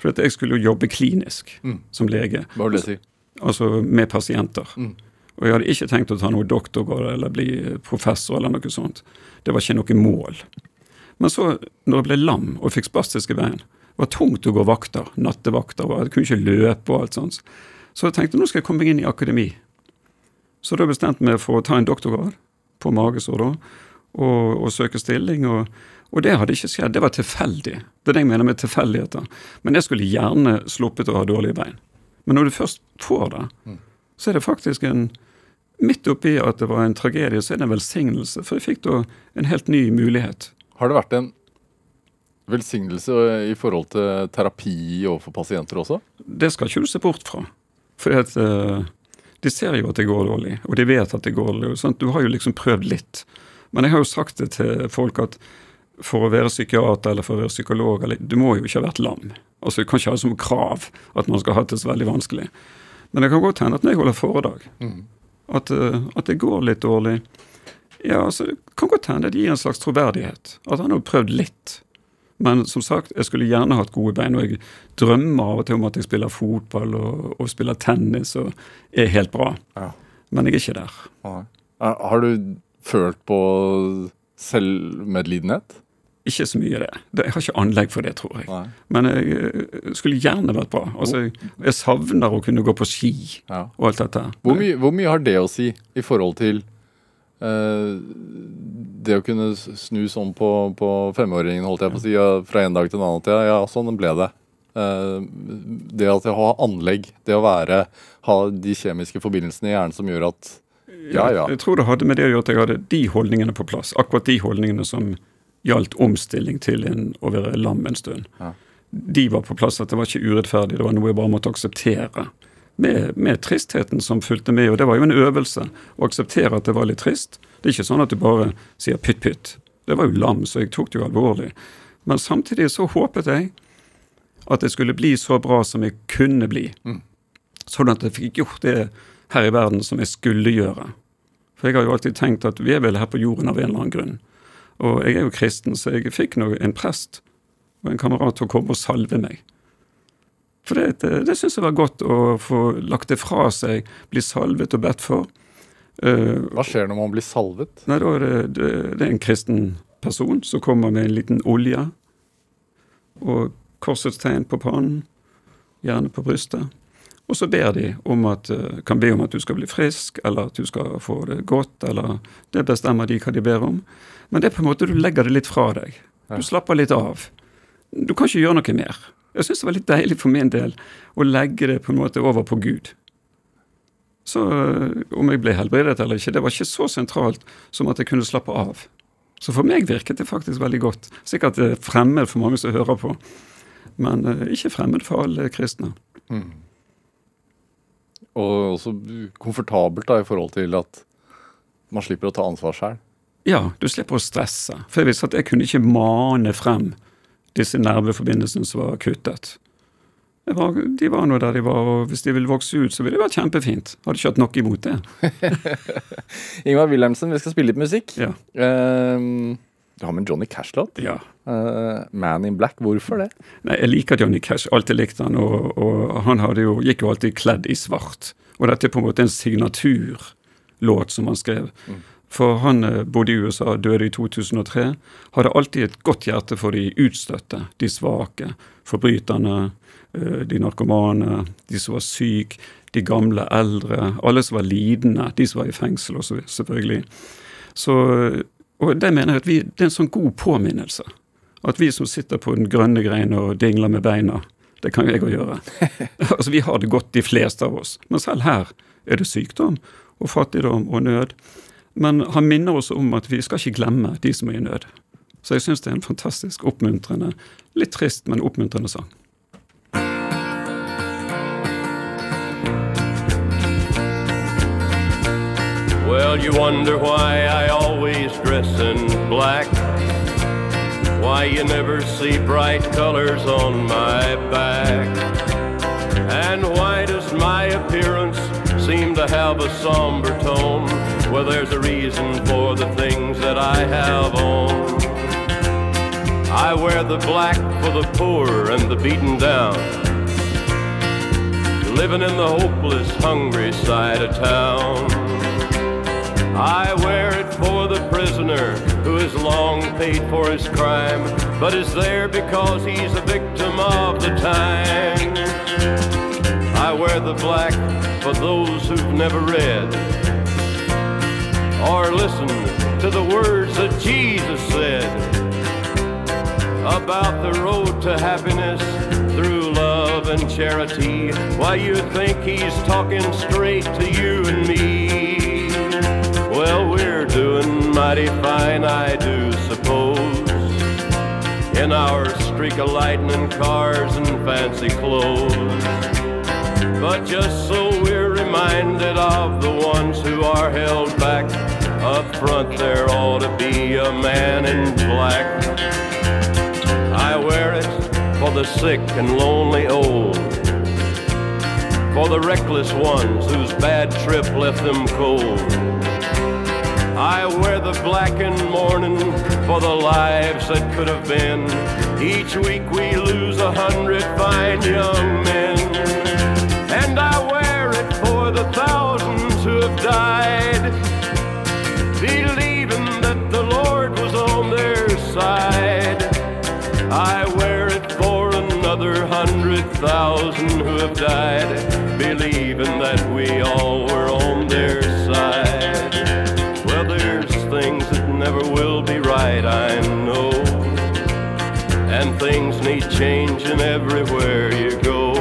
D: For jeg skulle jo jobbe klinisk som lege,
B: Hva vil det si?
D: altså med pasienter.
B: Mm.
D: Og jeg hadde ikke tenkt å ta noe doktorgrad eller bli professor eller noe sånt. Det var ikke noe mål. Men så, når jeg ble lam og fikk spastiske bein, det var tungt å gå vakter, nattevakter, jeg kunne ikke løpe og alt sånt. Så jeg tenkte nå skal jeg komme meg inn i akademi. Så da bestemte jeg meg for å ta en doktorgrad på magesår da, og, og søke stilling. Og, og det hadde ikke skjedd, det var tilfeldig. Det er det jeg mener med tilfeldigheter. Men jeg skulle gjerne sluppet å ha dårlige bein. Men når du først får det, så er det faktisk en Midt oppi at det var en tragedie, så er det en velsignelse. For jeg fikk da en helt ny mulighet.
B: Har det vært en velsignelse i forhold til terapi overfor pasienter også?
D: Det skal ikke du se bort fra. For at, eh, de ser jo at det går dårlig, og de vet at det går dårlig. Sant? Du har jo liksom prøvd litt. Men jeg har jo sagt det til folk at for å være psykiater eller for å være psykolog, eller, du må jo ikke ha vært lam. Altså, Du kan ikke ha det som krav at man skal ha det så veldig vanskelig. Men det kan godt hende at når jeg holder foredrag, at, eh, at det går litt dårlig Ja, altså, Det kan godt hende det gir en slags troverdighet. At han har prøvd litt. Men som sagt, jeg skulle gjerne hatt gode bein, og jeg drømmer av og til om at jeg spiller fotball og, og spiller tennis og er helt bra.
B: Ja.
D: Men jeg er ikke der.
B: Har du følt på selvmedlidenhet?
D: ikke så mye det. det. Jeg har ikke anlegg for det, tror jeg.
B: Nei.
D: Men jeg eh, skulle gjerne vært bra. Altså, jeg, jeg savner å kunne gå på ski
B: Ja.
D: og alt dette.
B: Hvor, mye, hvor mye har det å si i forhold til det å kunne snu sånn på, på femåringen, holdt jeg på å si, fra en dag til en annen? Ja, ja, sånn ble det. Eh, det at jeg har anlegg, det å være, ha de kjemiske forbindelsene i hjernen som gjør at Ja, ja.
D: Jeg tror det hadde med det å gjøre at jeg hadde de holdningene på plass. Akkurat de holdningene som gjaldt omstilling til en, å være lam en stund.
B: Ja.
D: De var på plass, at det var ikke urettferdig, det var noe jeg bare måtte akseptere. Med, med tristheten som fulgte med, og det var jo en øvelse å akseptere at det var litt trist. Det er ikke sånn at du bare sier pytt pytt. Det var jo lam, så jeg tok det jo alvorlig. Men samtidig så håpet jeg at det skulle bli så bra som jeg kunne bli. Sånn at jeg fikk gjort det her i verden som jeg skulle gjøre. For jeg har jo alltid tenkt at vi er vel her på jorden av en eller annen grunn. Og jeg er jo kristen, så jeg fikk nå en prest og en kamerat til å komme og salve meg. For det, det, det syns jeg var godt å få lagt det fra seg, bli salvet og bedt for. Eh,
B: Hva skjer når man blir salvet?
D: Nei, da er det, det, det er en kristen person som kommer med en liten olje og korsets tegn på pannen, gjerne på brystet. Og så ber de om at, eh, kan be om at du skal bli frisk, eller at du skal få det godt, eller Det bestemmer de hva de ber om. Men det er på en måte du legger det litt fra deg. Du slapper litt av. Du kan ikke gjøre noe mer. Jeg syns det var litt deilig for min del å legge det på en måte over på Gud. Så øh, om jeg ble helbredet eller ikke, det var ikke så sentralt som at jeg kunne slappe av. Så for meg virket det faktisk veldig godt. Sikkert øh, fremmed for mange som hører på, men øh, ikke fremmed for alle kristne.
B: Og også komfortabelt da i forhold til at man slipper å ta ansvar sjøl.
D: Ja, du slipper å stresse. For jeg visste at jeg kunne ikke mane frem disse nerveforbindelsene som var kuttet. Det var, de var nå der de var, og hvis de ville vokse ut, så ville det vært kjempefint. Hadde ikke hatt noe imot det.
B: Ingvar Wilhelmsen, vi skal spille litt musikk.
D: Ja.
B: Ehm, du har med en Johnny Cash-låt.
D: ja.
B: Uh, Man in Black. Hvorfor det?
D: Nei, jeg liker Johnny Cash, alltid likte han, og, og han jo, gikk jo alltid kledd i svart. Og dette er på en måte en signaturlåt som han skrev. For han eh, bodde i USA, døde i 2003, hadde alltid et godt hjerte for de utstøtte, de svake, forbryterne, eh, de narkomane, de som var syke, de gamle, eldre, alle som var lidende, de som var i fengsel også, selvfølgelig. Så, og det mener jeg at vi, det er en sånn god påminnelse. At vi som sitter på den grønne greina og dingler med beina, det kan jo jeg òg gjøre. altså Vi har det godt, de fleste av oss. Men selv her er det sykdom og fattigdom og nød. Men han minner oss om at vi skal ikke glemme de som er i nød. Så jeg syns det er en fantastisk oppmuntrende, litt trist, men oppmuntrende sang.
E: Well, you wonder why I always dress in black. Why you never see bright colors on my back. And why does my appearance seem to have a somber tone? Well, there's a reason for the things that I have on. I wear the black for the poor and the beaten down. Living in the hopeless, hungry side of town. I wear it for the prisoner who has long paid for his crime, but is there because he's a victim of the time. I wear the black for those who've never read or listened to the words that Jesus said about the road to happiness through love and charity. Why you think he's talking straight to you and me? Well, we're doing mighty fine, I do suppose. In our streak of lightning cars and fancy clothes. But just so we're reminded of the ones who are held back. Up front, there ought to be a man in black. I wear it for the sick and lonely old. For the reckless ones whose bad trip left them cold. I wear the black in mourning for the lives that could have been. Each week we lose a hundred fine young men. And I wear it for the thousands who have died, believing that the Lord was on their side. I wear it for another hundred thousand who have died, believing that we all were on their side. Well, there's things that never will be right, I know. And things need changing everywhere you go.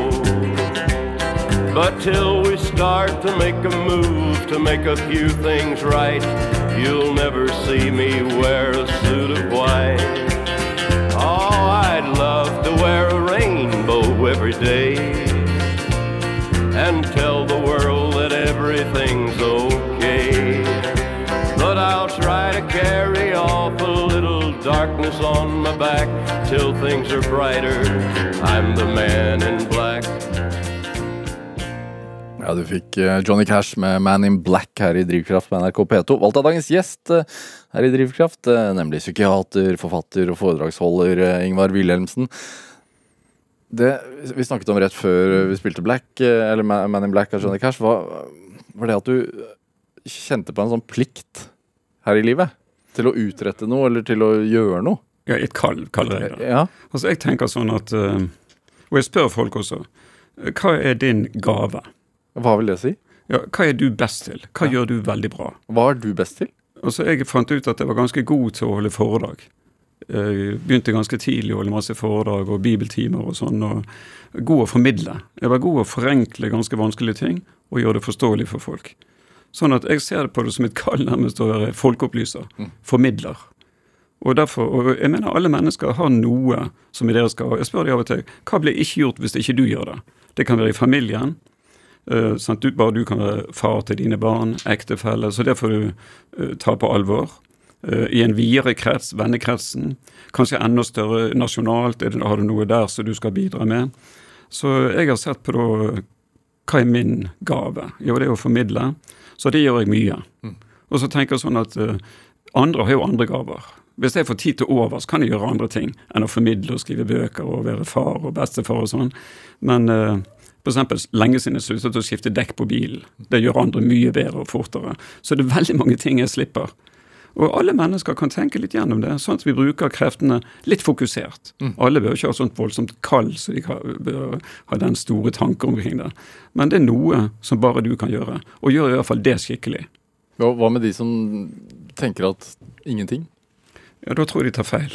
E: But till start to make a move to make a few things right, you'll never see me wear a suit of white. Oh, I'd love to wear a rainbow every day and tell the world that everything's okay. But I'll try to carry off a little darkness on my back till things are brighter. I'm the man in black.
B: Ja, du fikk eh, Johnny Cash med Man in Black her i Drivkraft på NRK P2. Valgt av dagens gjest eh, her i Drivkraft, eh, nemlig psykiater, forfatter og foredragsholder Ingvar Wilhelmsen. Det vi snakket om rett før vi spilte Black, eller Man in Black av Johnny Cash, var, var det at du kjente på en sånn plikt her i livet. Til å utrette noe, eller til å gjøre noe.
D: Ja, et kall, kaller jeg det.
B: Ja.
D: Altså, jeg tenker sånn at Og jeg spør folk også. Hva er din gave?
B: Hva vil det si?
D: Ja, hva er du best til? Hva gjør du veldig bra?
B: Hva er du best til?
D: Altså, Jeg fant ut at jeg var ganske god til å holde foredrag. Jeg begynte ganske tidlig å holde masse foredrag og bibeltimer og sånn. og God å formidle. Jeg var god å forenkle ganske vanskelige ting og gjøre det forståelig for folk. Sånn at jeg ser på det som et kall nærmest å være folkeopplyser. Formidler. Og derfor, og jeg mener alle mennesker har noe som i deres skal Jeg spør dem av og til hva blir ikke gjort hvis ikke du gjør det? Det kan være i familien. Uh, sant? Du, bare du kan være far til dine barn, ektefelle. Så det får du uh, ta på alvor. Uh, I en videre krets, vennekretsen. Kanskje enda større nasjonalt. Det, har du noe der som du skal bidra med? Så jeg har sett på da Hva er min gave? Jo, det er å formidle. Så det gjør jeg mye. Og så tenker jeg sånn at andre har jo andre gaver. Hvis jeg får tid til overs, kan jeg gjøre andre ting enn å formidle og skrive bøker og være far og bestefar og sånn. Men eksempel, lenge siden jeg sluttet å skifte dekk på bilen. Det gjør andre mye bedre og fortere. Så det er veldig mange ting jeg slipper. Og alle mennesker kan tenke litt gjennom det, sånn at vi bruker kreftene litt fokusert. Alle bør ikke ha sånt voldsomt kall, så de kan- bør ha den store tanken omkring det. Men det er noe som bare du kan gjøre, og gjør i hvert fall det skikkelig.
B: Hva med de som tenker at ingenting?
D: Ja, da tror jeg de tar feil.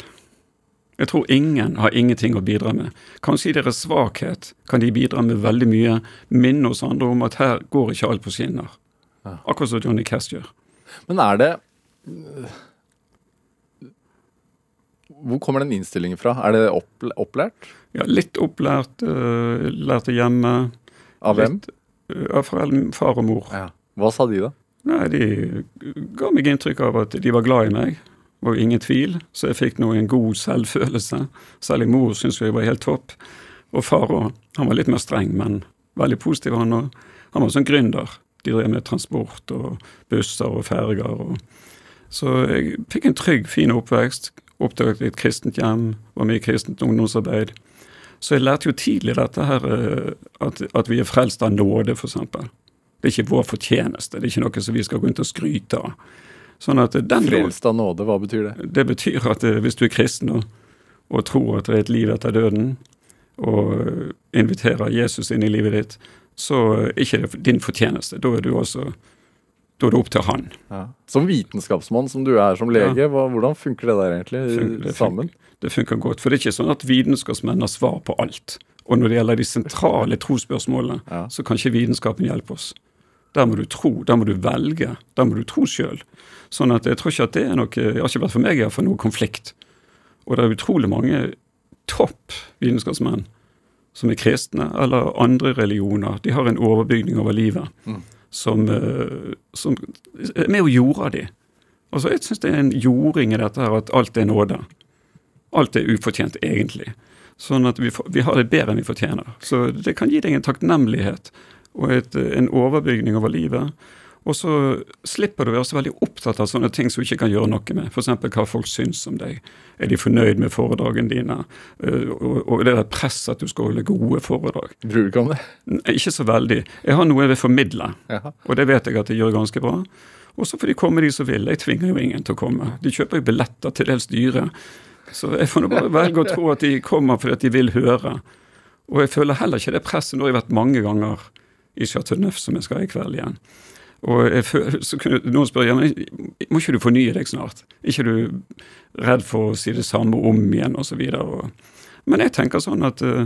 D: Jeg tror ingen har ingenting å bidra med. Kanskje i deres svakhet kan de bidra med veldig mye. Minne oss andre om at her går ikke alt på skinner. Akkurat som Johnny Cash gjør.
B: Men er det Hvor kommer den innstillingen fra? Er det opplært?
D: Ja, litt opplært, uh, lærte hjemme.
B: Av hvem?
D: Litt, uh, av far og mor.
B: Ja. Hva sa de, da?
D: Nei, de ga meg inntrykk av at de var glad i meg. Var ingen tvil, så jeg fikk nå en god selvfølelse. Særlig mor syntes jeg var helt topp. Og far òg. Han var litt mer streng, men veldig positiv. Han, og, han var sånn gründer. De drev med transport og busser og ferger. Og, så jeg fikk en trygg, fin oppvekst. Oppdaget et kristent hjem, var med i kristent ungdomsarbeid. Så jeg lærte jo tidlig dette her, eh, at, at vi er frelst av nåde, f.eks. Det er ikke vår fortjeneste. Det er ikke noe som vi skal gå rundt og skryte av. Sånn at den
B: Frelst av nåde, hva betyr det?
D: Det betyr at eh, hvis du er kristen og, og tror at det er et liv etter døden, og eh, inviterer Jesus inn i livet ditt, så er ikke det din fortjeneste. Da er du også da er det opp til han.
B: Ja. Som vitenskapsmann som du er som lege, hva, hvordan funker det der egentlig
D: Funker- det
B: sammen?
D: Det funker godt. For det er ikke sånn at vitenskapsmenn har svar på alt. Og når det gjelder de sentrale trosspørsmålene,
B: Ja.
D: så kan ikke vitenskapen hjelpe oss. Der må du tro, der må du velge, der må du tro sjøl. Sånn at jeg tror ikke at det er noe Det har ikke vært for meg iallfall noe konflikt. Og det er utrolig mange topp vitenskapsmenn som er kristne, eller andre religioner. De har en overbygning over livet som, eh, som er med og jorda de. Altså, Jeg syns det er en jording i dette her at alt er nåde. Alt er ufortjent, egentlig. Sånn at vi, vi har det bedre enn vi fortjener. Så det kan gi deg en takknemlighet og et, en overbygning over livet. Og så slipper du å være så veldig opptatt av sånne ting som du ikke kan gjøre noe med. F.eks. hva folk syns om deg. Er de fornøyd med foredragene dine? Eh, Og, det der presset at du skal holde gode foredrag.
B: Bryr du ikke om det?
D: Ikke så veldig. Jeg har noe jeg vil formidle,
B: Jaha.
D: og det vet jeg at jeg gjør ganske bra. Og så får de komme, de som vil. Jeg tvinger jo ingen til å komme. De kjøper jo billetter til dels dyre. Så jeg får nå bare velge å tro at de kommer fordi at de vil høre. Og jeg føler heller ikke det presset. Nå har jeg vært mange ganger i Chateau Neuf, som jeg skal i kveld igjen. Og jeg så kunne noen spørre ja, må ikke du fornye deg snart? Er ikke du redd for å si det samme om igjen, osv.? Men jeg tenker sånn at uh,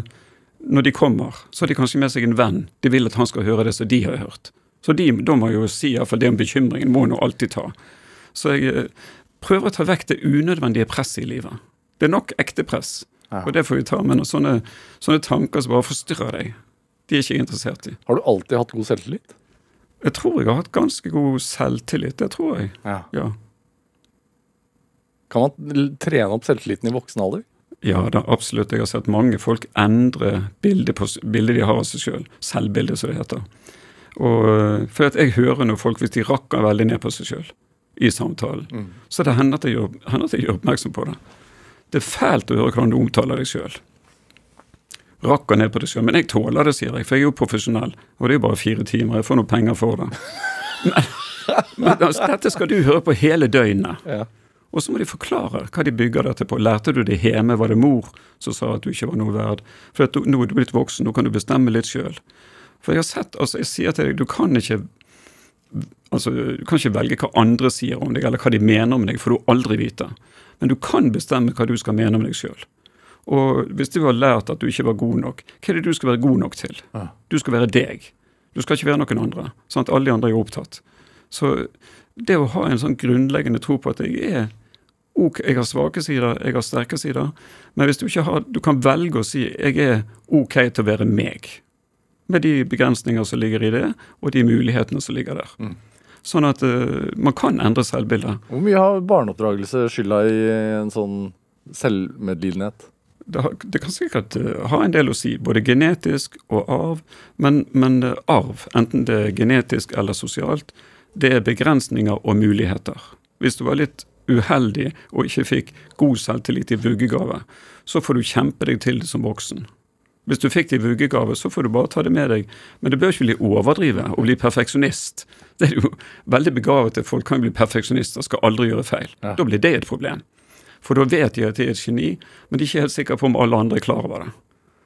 D: når de kommer, så har de kanskje med seg en venn. De vil at han skal høre det som de har hørt. Så de, da må jeg jo si iallfall om bekymringen må nå alltid ta. Så jeg uh, prøver å ta vekk det unødvendige presset i livet. Det er nok ekte press,
B: Ja.
D: og det får vi ta. Men sånne, sånne tanker som bare forstyrrer deg, de er ikke jeg interessert i.
B: Har du alltid hatt god selvtillit?
D: Jeg tror jeg har hatt ganske god selvtillit. Det tror jeg.
B: Ja.
D: Ja.
B: Kan man trene opp selvtilliten i voksen alder?
D: Ja, da, absolutt. Jeg har sett mange folk endre bildet, på, bildet de har av seg sjøl. Selv. Selvbildet, som det heter. Og, øh, for at jeg hører noen folk, hvis de rakker veldig ned på seg sjøl i samtalen, så det hender at, jeg gjør, hender at jeg gjør oppmerksom på det. Det er fælt å høre hvordan du omtaler deg sjøl. Rakker ned på deg sjøl. Men jeg tåler det, sier jeg, for jeg er jo profesjonell. Og det er jo bare fire timer. Jeg får noe penger for det. Men, men altså, dette skal du høre på hele døgnet.
B: Ja.
D: Og så må de forklare hva de bygger dette på. Lærte du det hjemme? Var det mor som sa at du ikke var noe verd? For du, nå er du blitt voksen, nå kan du bestemme litt sjøl. For jeg har sett, altså jeg sier til deg, du kan ikke altså du kan ikke velge hva andre sier om deg, eller hva de mener om deg, for du aldri vite. Men du kan bestemme hva du skal mene om deg sjøl. Og hvis du har lært at du ikke var god nok, hva er det du skal være god nok til?
B: Ja.
D: Du skal være deg. Du skal ikke være noen andre. Sant? Alle de andre er jo opptatt. Så det å ha en sånn grunnleggende tro på at jeg er ok, jeg har svake sider, jeg har sterke sider, men hvis du ikke har Du kan velge å si jeg er ok til å være meg. Med de begrensninger som ligger i det, og de mulighetene som ligger der. Sånn at uh, man kan endre selvbildet.
B: Hvor mye har barneoppdragelse skylda i en sånn selvmedlidenhet?
D: Det, kan sikkert eh, ha en del å si, både genetisk og arv. Men, men eh, arv, enten det er genetisk eller sosialt, det er begrensninger og muligheter. Hvis du var litt uheldig og ikke fikk god selvtillit i vuggegave, så får du kjempe deg til det som voksen. Hvis du fikk det i vuggegave, så får du bare ta det med deg. Men du bør ikke bli overdrive og bli perfeksjonist. Det er jo Veldig begavet at folk kan bli perfeksjonister, skal aldri gjøre feil.
B: Ja.
D: Da blir det et problem. For da vet de at de er et geni, men de er ikke helt sikre på om alle andre er klar over det.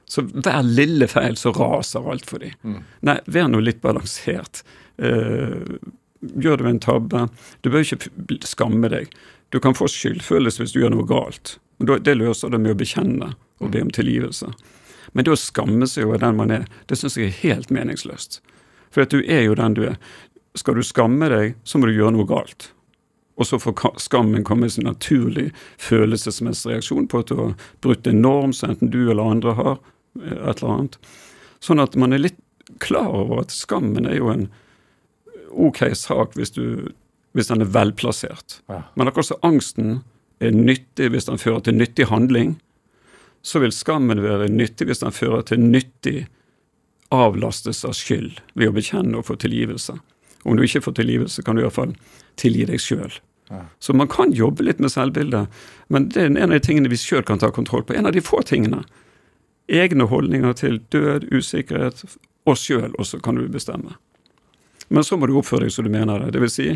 D: Så hver lille feil så raser alt for dem. Nei, vær nå litt balansert. Uh, gjør du en tabbe Du bør ikke skamme deg. Du kan få skyldfølelse hvis du gjør noe galt. Men Det løser det med å bekjenne og be om tilgivelse. Men det å skamme seg over den man er, det syns jeg er helt meningsløst. For at du er jo den du er. Skal du skamme deg, så må du gjøre noe galt. Og så får skammen komme som en naturlig følelsesmessig reaksjon på at du har brutt en norm som enten du eller andre har, eh, et eller annet. Sånn at man er litt klar over at skammen er jo en ok sak hvis, du, hvis den er velplassert.
B: Ja.
D: Men akkurat som angsten er nyttig hvis den fører til nyttig handling, så vil skammen være nyttig hvis den fører til nyttig avlastes av skyld ved å bekjenne og få tilgivelse. Om du ikke får tilgivelse, kan du iallfall tilgi deg sjøl.
B: Ja.
D: Så man kan jobbe litt med selvbildet, men det er en av de tingene vi sjøl kan ta kontroll på. En av de få tingene. Egne holdninger til død, usikkerhet, oss sjøl også kan du bestemme. Men så må du oppføre deg som du mener det. Det vil si,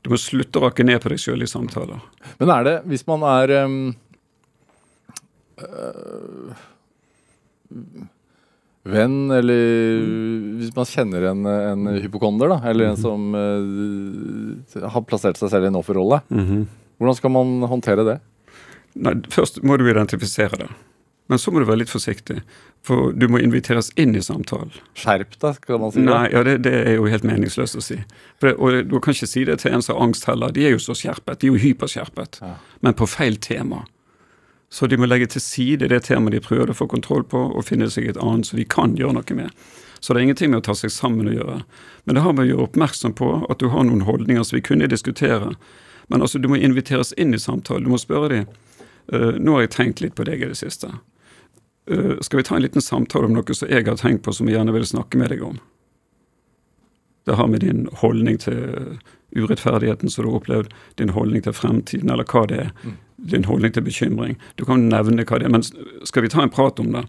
D: du må slutte å rakke ned på deg sjøl i samtaler.
B: Men er det, hvis man er um, øh, venn, eller hvis man kjenner en, en hypokonder, da, eller en som uh, har plassert seg selv i en offerrolle, hvordan skal man håndtere det?
D: Nei, først må du identifisere det. Men så må du være litt forsiktig, for du må inviteres inn i samtalen.
B: Skjerp deg, skal man si.
D: Nei, ja, det, det er jo helt meningsløst å si. Det- og du kan ikke si det til en som har angst heller. De er jo så skjerpet. De er jo hyperskjerpet.
B: Ja.
D: Men på feil tema. Så de må legge til side det temaet de prøver å få kontroll på, og finne seg et annet som de kan gjøre noe med. Så det er ingenting med å ta seg sammen å gjøre. Men det har med å gjøre oppmerksom på at du har noen holdninger som vi kunne diskutere. Men altså, du må inviteres inn i samtalen. Du må spørre dem Uh, Nå har jeg tenkt litt på deg i det siste. Uh, skal vi ta en liten samtale om noe som jeg har tenkt på, som jeg gjerne vil snakke med deg om? Det har med din holdning til urettferdigheten som du har opplevd, din holdning til fremtiden, eller hva det er. Din holdning til bekymring. Du kan nevne hva det er, men skal vi ta en prat om det?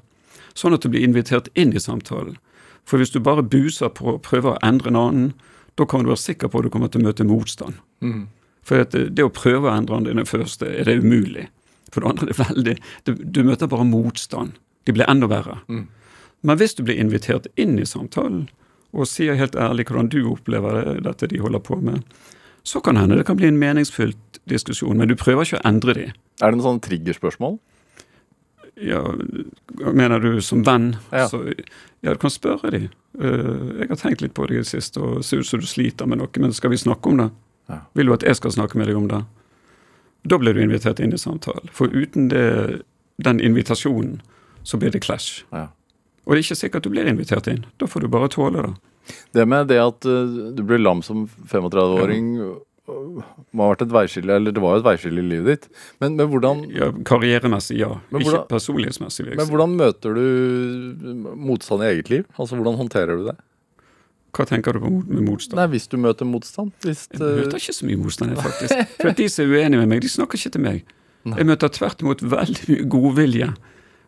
D: Sånn at du blir invitert inn i samtalen. For hvis du bare buser på og prøver å endre en annen, da kan du være sikker på at du kommer til å møte motstand. For at det, det å prøve å endre den første, er det umulig. For det andre er det veldig Du, du møter bare motstand. De blir enda verre. Men hvis du blir invitert inn i samtalen, og sier helt ærlig hvordan du opplever det, dette de holder på med, så kan hende det kan bli en meningsfylt diskusjon, men du prøver ikke å endre de.
B: Er det noen sånne triggerspørsmål?
D: Ja, mener du som venn?
B: Ja.
D: Så, ja, du kan spørre de. Eh, jeg har tenkt litt på det i det siste, og ser ut som du sliter med noe, men skal vi snakke om det?
B: Ja.
D: Vil du at jeg skal snakke med deg om det? Da blir du invitert inn i samtalen. For uten det, den invitasjonen, så blir det clash.
B: Ja.
D: Og det er ikke sikkert du blir invitert inn. Da får du bare tåle det.
B: Det med det at uh, du ble lam som 35-åring uh, må ha vært et veiskille, eller det var jo et veiskille i livet ditt. Men, men, hvordan,
D: Ja, Karrieremessig, ja.
B: Men
D: ikke personlighetsmessig. vil
B: men hvordan møter du motstand i eget liv? Altså hvordan håndterer du det?
D: Hva tenker du på med motstand?
B: Nei, hvis du møter motstand. Hvis,
D: Jeg møter ikke så mye motstand, jeg, faktisk. For de som er uenige med meg, de snakker ikke til meg. Jeg møter tvert imot veldig mye godvilje.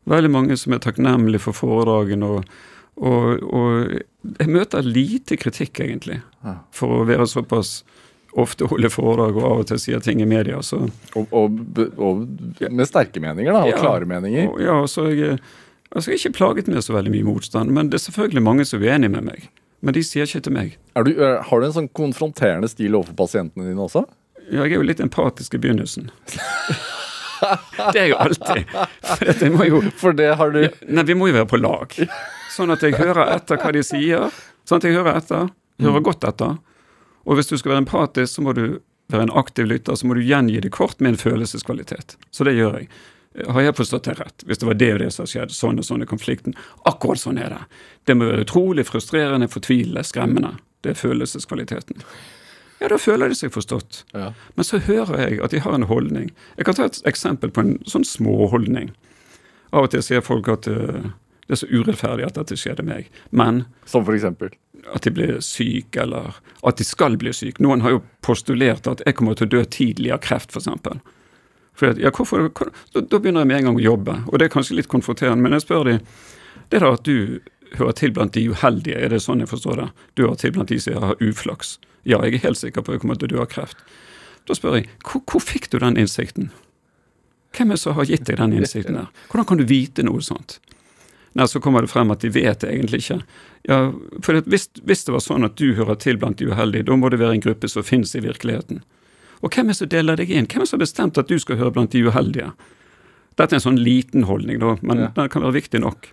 D: Veldig mange som er takknemlige for foredragene. Og, og, og jeg møter lite kritikk, egentlig. For å være såpass ofte holde foredrag og av og til sier ting i media. Så,
B: og, og, og med sterke meninger, da, og
D: Ja.
B: klare meninger.
D: og, ja, så jeg, altså jeg er ikke plaget med så veldig mye motstand. Men det er selvfølgelig mange som er uenig med meg. Men de sier ikke til meg.
B: Du, har du en sånn konfronterende stil overfor pasientene dine også?
D: Ja, jeg er jo litt empatisk i begynnelsen. det er jo alltid. For jo
B: For det har du
D: Nei, vi må jo være på lag. Sånn at jeg hører etter hva de sier. Sånn at jeg hører etter. Hører godt etter. Og hvis du skal være empatisk, så må du være en aktiv lytter, så må du gjengi det kort med en følelseskvalitet. Så det gjør jeg. Har jeg forstått det rett? Hvis det var det og det som skjedde, sånn og sånn i konflikten. Akkurat sånn er det. Det må være utrolig frustrerende, fortvilende, skremmende. Det er følelseskvaliteten. Ja, da føler de seg forstått.
B: Ja.
D: Men så hører jeg at de har en holdning. Jeg kan ta et eksempel på en sånn småholdning. Av og til sier folk at uh, det er så urettferdig at dette skjedde meg. Men
B: Som for eksempel.
D: at de blir syke, eller at de skal bli syke. Noen har jo postulert at jeg kommer til å dø tidlig av kreft, f.eks. For ja, hvorfor, hvor, da, da begynner jeg med en gang å jobbe, og det er kanskje litt konfronterende. Men jeg spør de, det er da at du hører til blant de uheldige, er det sånn jeg forstår det? Du hører til blant de som har uflaks? Ja, jeg er helt sikker på at jeg kommer til å dø av kreft. Da spør jeg, hvor, hvor fikk du den innsikten? Hvem er det som har gitt deg den innsikten der? Hvordan kan du vite noe sånt? Nei, så kommer det frem at de vet det egentlig ikke. Ja, for hvis, hvis det var sånn at du hører til blant de uheldige, da må det være en gruppe som finnes i virkeligheten. Og hvem er det som deler deg inn? Hvem er det som har bestemt at du skal høre blant de uheldige? Dette er en sånn liten holdning, da, men
B: Ja.
D: den kan være viktig nok.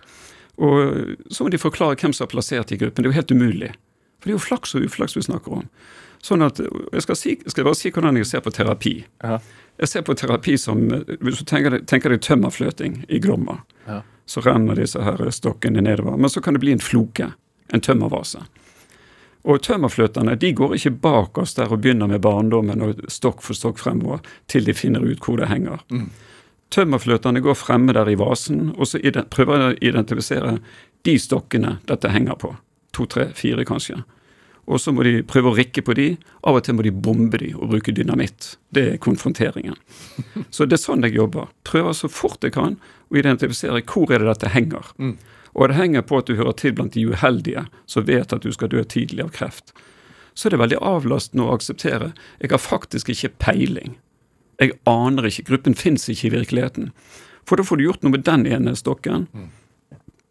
D: Og så må de forklare hvem som har plassert i gruppen. Det er jo helt umulig. For det er jo flaks og uflaks vi snakker om. Sånn at, Jeg skal, si, skal jeg bare si hvordan jeg ser på terapi.
B: Ja.
D: Jeg ser på terapi som Hvis du tenker deg, tenker deg tømmerfløting i Glomma,
B: Ja.
D: så renner disse her stokkene nedover. Men så kan det bli en floke, en tømmervase. Og tømmerfløterne de går ikke bak oss der og begynner med barndommen og stokk for stokk fremover til de finner ut hvor det henger. Tømmerfløtene går fremme der i vasen, og så prøver de å identifisere de stokkene dette henger på. To, tre, fire kanskje. Og så må de prøve å rikke på de. Av og til må de bombe de og bruke dynamitt. Det er konfronteringen. Så det er sånn jeg jobber. Prøver så fort jeg kan å identifisere hvor er det dette henger. Og det henger på at du hører til blant de uheldige som vet at du skal dø tidlig av kreft. Så er det veldig avlastende å akseptere. Jeg har faktisk ikke peiling. Jeg aner ikke. Gruppen fins ikke i virkeligheten. For da får du gjort noe med den ene stokken.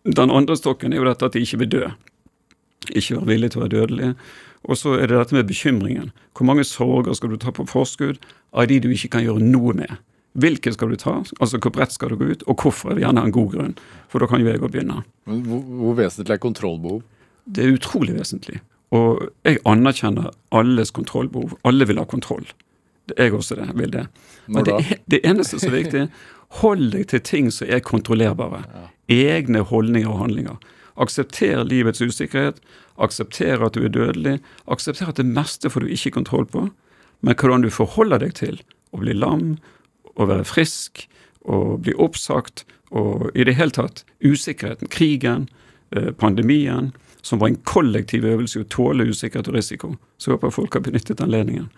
D: Den andre stokken er jo dette at de ikke vil dø. Ikke være villig til å være dødelig. Og så er det dette med bekymringen. Hvor mange sorger skal du ta på forskudd av de du ikke kan gjøre noe med? Hvilke skal du ta? Altså hvor bredt skal du gå ut? Og hvorfor? er det gjerne en god grunn. For da kan jo jeg òg begynne.
B: Men hvor, hvor vesentlig er kontrollbehov?
D: Det er utrolig vesentlig. Og jeg anerkjenner alles kontrollbehov. Alle vil ha kontroll. Jeg også det, vil det. Men det, det eneste som er viktig, hold deg til ting som er kontrollerbare. Egne holdninger og handlinger. Aksepter livets usikkerhet. Aksepter at du er dødelig. Aksepter at det meste får du ikke kontroll på. Men hvordan du forholder deg til å bli lam, å være frisk, å bli oppsagt, og i det hele tatt usikkerheten, krigen, eh, pandemien, som var en kollektiv øvelse å tåle usikkerhet og risiko. Så jeg håper folk har benyttet anledningen.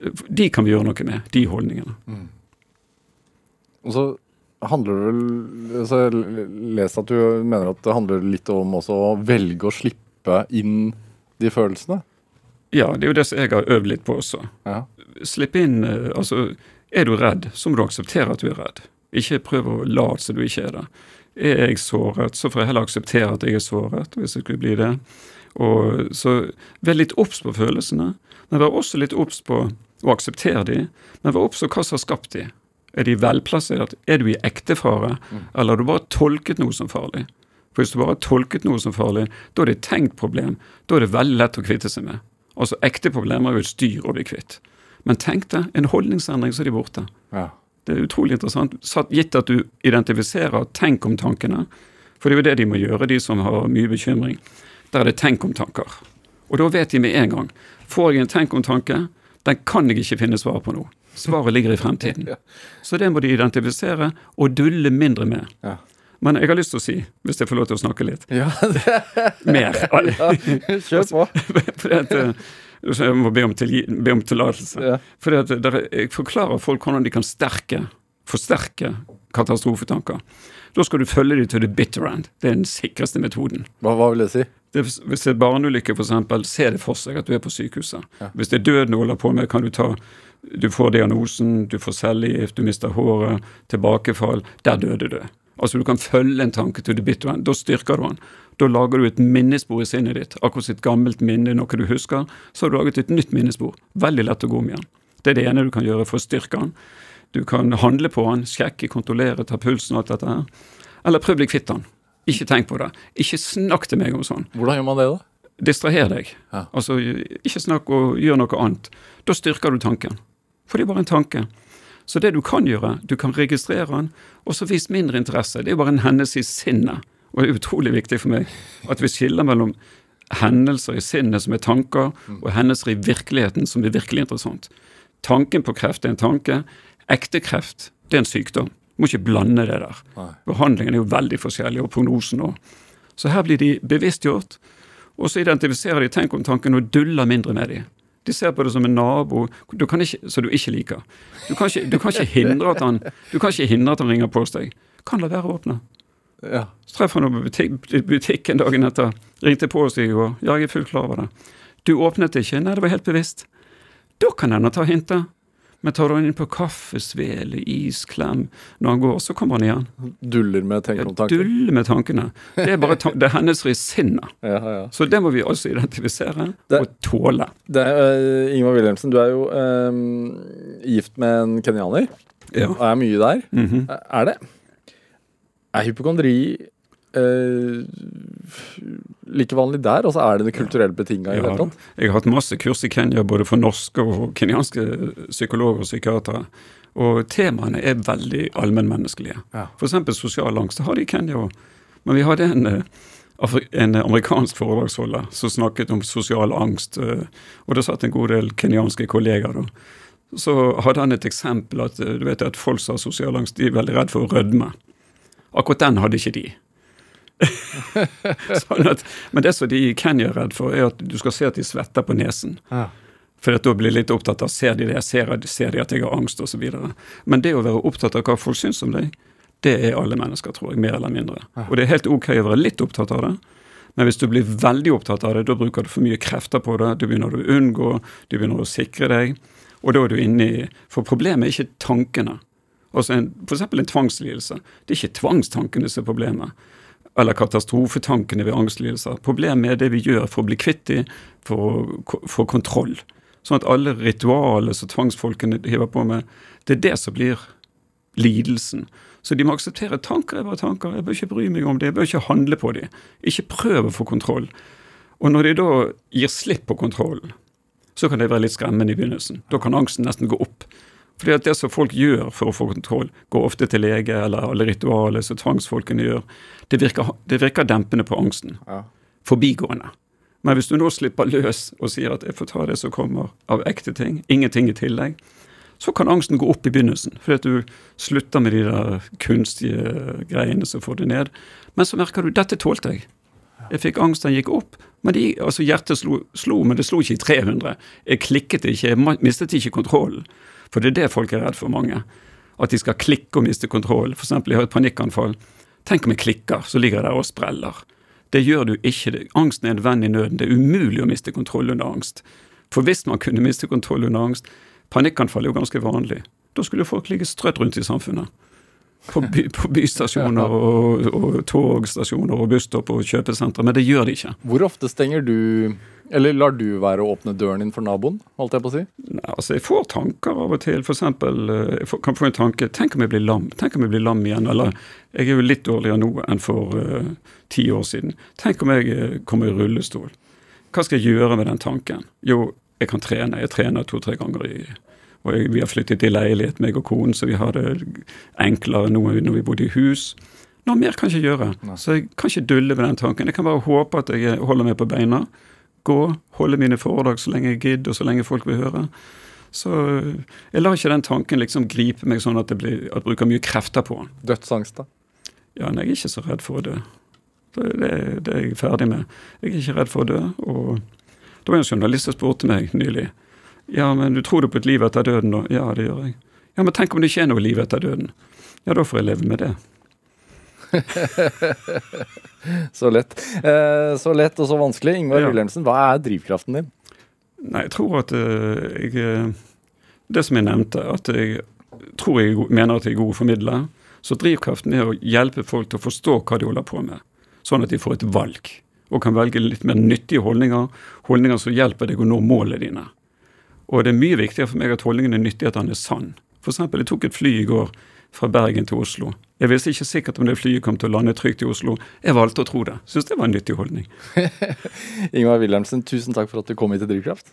D: Eh, De kan vi gjøre noe med, de holdningene.
B: Og så handler det vel så Jeg leste at du mener at det handler litt om også å velge å slippe inn de følelsene.
D: Ja, det er jo det som jeg har øvd litt på også.
B: Ja.
D: Slipp inn eh, Altså, er du redd, så må du akseptere at du er redd. Ikke prøv å late som du ikke er det. Er jeg såret, så får jeg heller akseptere at jeg er såret, hvis jeg skulle bli det. Og Så vær litt obs på følelsene, men vær også litt obs på å akseptere de, men vær obs på hva som har skapt de. Er de velplassert? Er du i ekte fare, eller har du bare tolket noe som farlig? For Hvis du bare har tolket noe som farlig, da er det et tenkt problem. Da er det veldig lett å kvitte seg med. Altså Ekte problemer er jo et styr å bli kvitt. Men tenk deg, en holdningsendring, så er de borte.
B: Ja.
D: Det er utrolig interessant. Gitt at du identifiserer tenk om tankene. For det er jo det de må gjøre, de som har mye bekymring. Der er det tenk om tanker. Og da vet de med en gang. Får jeg en tenk om tanke, den kan jeg ikke finne svaret på nå. Svaret ligger i fremtiden. Så det må de identifisere og dulle mindre med.
B: Ja.
D: Men jeg har lyst til å si, hvis jeg får lov til å snakke litt
B: Ja,
D: mer
B: kjør på.
D: Fordi at, eh, så jeg må be om, til, be om tillatelse.
B: Ja.
D: Fordi at der, Jeg forklarer folk hvordan de kan sterke, forsterke katastrofetanker. Da skal du følge dem til the bitter end. Det er den sikreste metoden.
B: Hva, hva vil det si?
D: Det, hvis det er barneulykke, f.eks., se det for seg at du er på sykehuset. Hvis det er døden du holder på med, kan du ta Du får diagnosen, du får cellegift, du mister håret, tilbakefall. Der døde du. Altså Du kan følge en tanke til the bitter end. Da styrker du den. Da lager du et minnespor i sinnet ditt. Akkurat sitt gammelt minne, noe du husker. Så har du laget et nytt minnespor. Veldig lett å gå om igjen. Det er det ene du kan gjøre for å styrke den. Du kan handle på den, sjekke, kontrollere, ta pulsen og alt dette her. Eller prøv å bli kvitt den. Ikke tenk på det. Ikke snakk til meg om sånn.
B: Hvordan gjør man det, da?
D: Distraher deg.
B: Ja.
D: Altså, ikke snakk og gjør noe annet. Da styrker du tanken. For det er bare en tanke. Så det du kan gjøre, du kan registrere den, og så vis mindre interesse. Det er bare en hendelse i sinnet. Og det er utrolig viktig for meg at vi skiller mellom hendelser i sinnet som er tanker, og hendelser i virkeligheten som er virkelig interessant. Tanken på kreft er en tanke. Ekte kreft, det er en sykdom. Du må ikke blande det der. Behandlingen er jo veldig forskjellig, og prognosen òg. Så her blir de bevisstgjort, og så identifiserer de tenk om tanken og duller mindre med dem. De ser på det som en nabo du kan ikke, som du ikke liker. Du kan ikke, du, kan ikke hindre at han, du kan ikke hindre at han ringer på deg. Kan la være å åpne.
B: Ja.
D: Så treffer han på butikk, butikken dagen etter. Ringte på oss i går. Ja, jeg er fullt klar over det. Du åpnet ikke? Nei, det var helt bevisst. Da kan han ta hintet. Men tar han inn på kaffesvele, isklem når han går, så kommer han igjen.
B: Duller med tankene? om duller
D: Dulle med tankene. Det er bare tan det er i sinnet.
B: Ja, ja.
D: Så det må vi også identifisere
B: Det-
D: og tåle.
B: Det er, eh, Ingvar Wilhelmsen, du er jo uh, gift med en kenyaner.
D: Ja.
B: Og er mye der.
D: Mhm.
B: Er det Er hypokondri eh, like vanlig der? Altså Er det det kulturelt betinga
D: Ja, jeg har hatt masse kurs i Kenya både for norske og kenyanske psykologer og psykiatere. Og temaene er veldig allmennmenneskelige.
B: Ja.
D: F.eks. sosial angst. Det har de i Kenya òg. Men vi hadde en, eh, en amerikansk foredragsholder som snakket om sosial angst. eh, Og det satt en god del kenyanske kollegaer da. Så hadde han et eksempel at eh, du vet at folk som har sosial angst, de er veldig redd for å rødme. Akkurat den hadde ikke de. sånn at, men det som de i Kenya er redd for, er at du skal se at de svetter på nesen.
B: Ja.
D: For da blir jeg litt opptatt av ser de det, ser, ser de at jeg har angst osv. Men det å være opptatt av hva folk syns om deg, det er alle mennesker, tror jeg, mer eller mindre. Og det er helt ok å være litt opptatt av det. Men hvis du blir veldig opptatt av det, da bruker du for mye krefter på det. Du begynner å unngå, du begynner å sikre deg. Og da er du inne i For problemet er ikke tankene. Altså en, for eksempel en tvangslidelse. Det er ikke tvangstankene som er problemet. Eller katastrofetankene ved angstlidelser. Problemet er det vi gjør for å bli kvitt dem, for å få kontroll. Sånn at alle ritualer som tvangsfolkene hiver på med, det er det som blir lidelsen. Så de må akseptere tanker er bare tanker. Jeg bør ikke bry meg om det. Jeg bør ikke handle på dem. Ikke prøve å få kontroll. Og når de da gir slipp på kontrollen, så kan det være litt skremmende i begynnelsen. Da kan angsten nesten gå opp. Fordi at det som folk gjør for å få kontroll, går ofte til lege, eller alle ritualer som tvangsfolkene gjør, det virker, det virker dempende på angsten.
B: Ja.
D: Forbigående. Men hvis du nå slipper løs og sier at jeg får ta det som kommer av ekte ting, ingenting i tillegg, så kan angsten gå opp i begynnelsen. Fordi at du slutter med de der kunstige greiene som får det ned. Men så merker du dette tålte jeg. Jeg fikk angst, den gikk opp. Men de, altså Hjertet slo, slo, men det slo ikke i 300. Jeg klikket ikke, jeg mistet ikke kontrollen. For det er det folk er redd for, mange. At de skal klikke og miste kontroll. Eksempel, jeg har et panikkanfall. Tenk om jeg klikker, så ligger jeg der og spreller. Det gjør du ikke. Angsten er en venn i nøden. Det er umulig å miste kontroll under angst. For hvis man kunne miste kontroll under angst Panikkanfall er jo ganske vanlig. Da skulle folk ligge strødd rundt i samfunnet. På, by, på bystasjoner og, og togstasjoner og busstopp og kjøpesentre, men det gjør de ikke.
B: Hvor ofte stenger du Eller lar du være å åpne døren din for naboen? holdt jeg på å si?
D: Nei, altså Jeg får tanker av og til. For eksempel, eh, jeg får, kan få en tanke Tenk om jeg blir lam? Tenk om jeg blir lam igjen? Eller jeg er jo litt dårligere nå enn for uh, ti år siden. Tenk om jeg uh, kommer i rullestol? Hva skal jeg gjøre med den tanken? Jo, jeg kan trene. Jeg trener to-tre ganger i og jeg, Vi har flyttet i leilighet, meg og konen, så vi har det enklere nå enn når vi bodde i hus. Noe mer kan jeg ikke gjøre. Så jeg kan ikke dulle med den tanken. Jeg kan bare håpe at jeg holder meg på beina gå, holde mine foredrag så lenge jeg gidder, og så lenge folk vil høre. Så jeg lar ikke den tanken liksom gripe meg sånn at, jeg, blir, at jeg bruker mye krefter på den.
B: Dødsangst, da?
D: Ja, men jeg er ikke så redd for å dø. Det, det, det, er jeg ferdig med. Jeg er ikke redd for å dø. og Det var en journalist som spurte meg nylig. Ja, men du tror du på et liv etter døden, da? Ja, det gjør jeg. Ja, men tenk om det ikke er noe liv etter døden? Ja, da får jeg leve med det.
B: så lett. Eh, så lett og så vanskelig. Ingvar
D: Ja.
B: Wilhelmsen, hva er drivkraften din?
D: Nei, jeg tror at eh, jeg eh, Det som jeg nevnte, at jeg tror jeg er mener at jeg er god formidler. Så drivkraften er å hjelpe folk til å forstå hva de holder på med, sånn at de får et valg. Og kan velge litt mer nyttige holdninger, holdninger som hjelper deg å nå målene dine. Og det er mye viktigere for meg at holdningen er nyttig, at den er sann. Eksempel, jeg tok et fly i går fra Bergen til Oslo. Jeg visste ikke sikkert om det flyet kom til å lande trygt i Oslo. Jeg valgte å tro det. Syns det var en nyttig holdning.
B: Ingvar Wilhelmsen, tusen takk for at du kom hit til Drivkraft.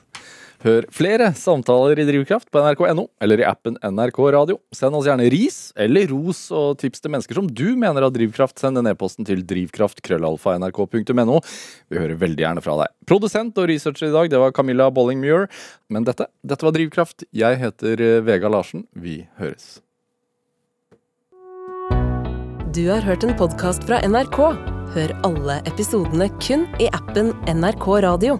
B: Hør flere samtaler i Drivkraft på nrk.no eller i appen NRK Radio. Send oss gjerne ris eller ros og tips til mennesker som du mener har drivkraft. Send en e-posten til drivkraft.krøllalfa.nrk.no. Vi hører veldig gjerne fra deg. Produsent og researcher i dag, det var Camilla Bolling-Muir. Men dette, dette var Drivkraft. Jeg heter eh, Vega Larsen. Vi høres.
A: Du har hørt en podkast fra NRK. Hør alle episodene kun i appen NRK Radio.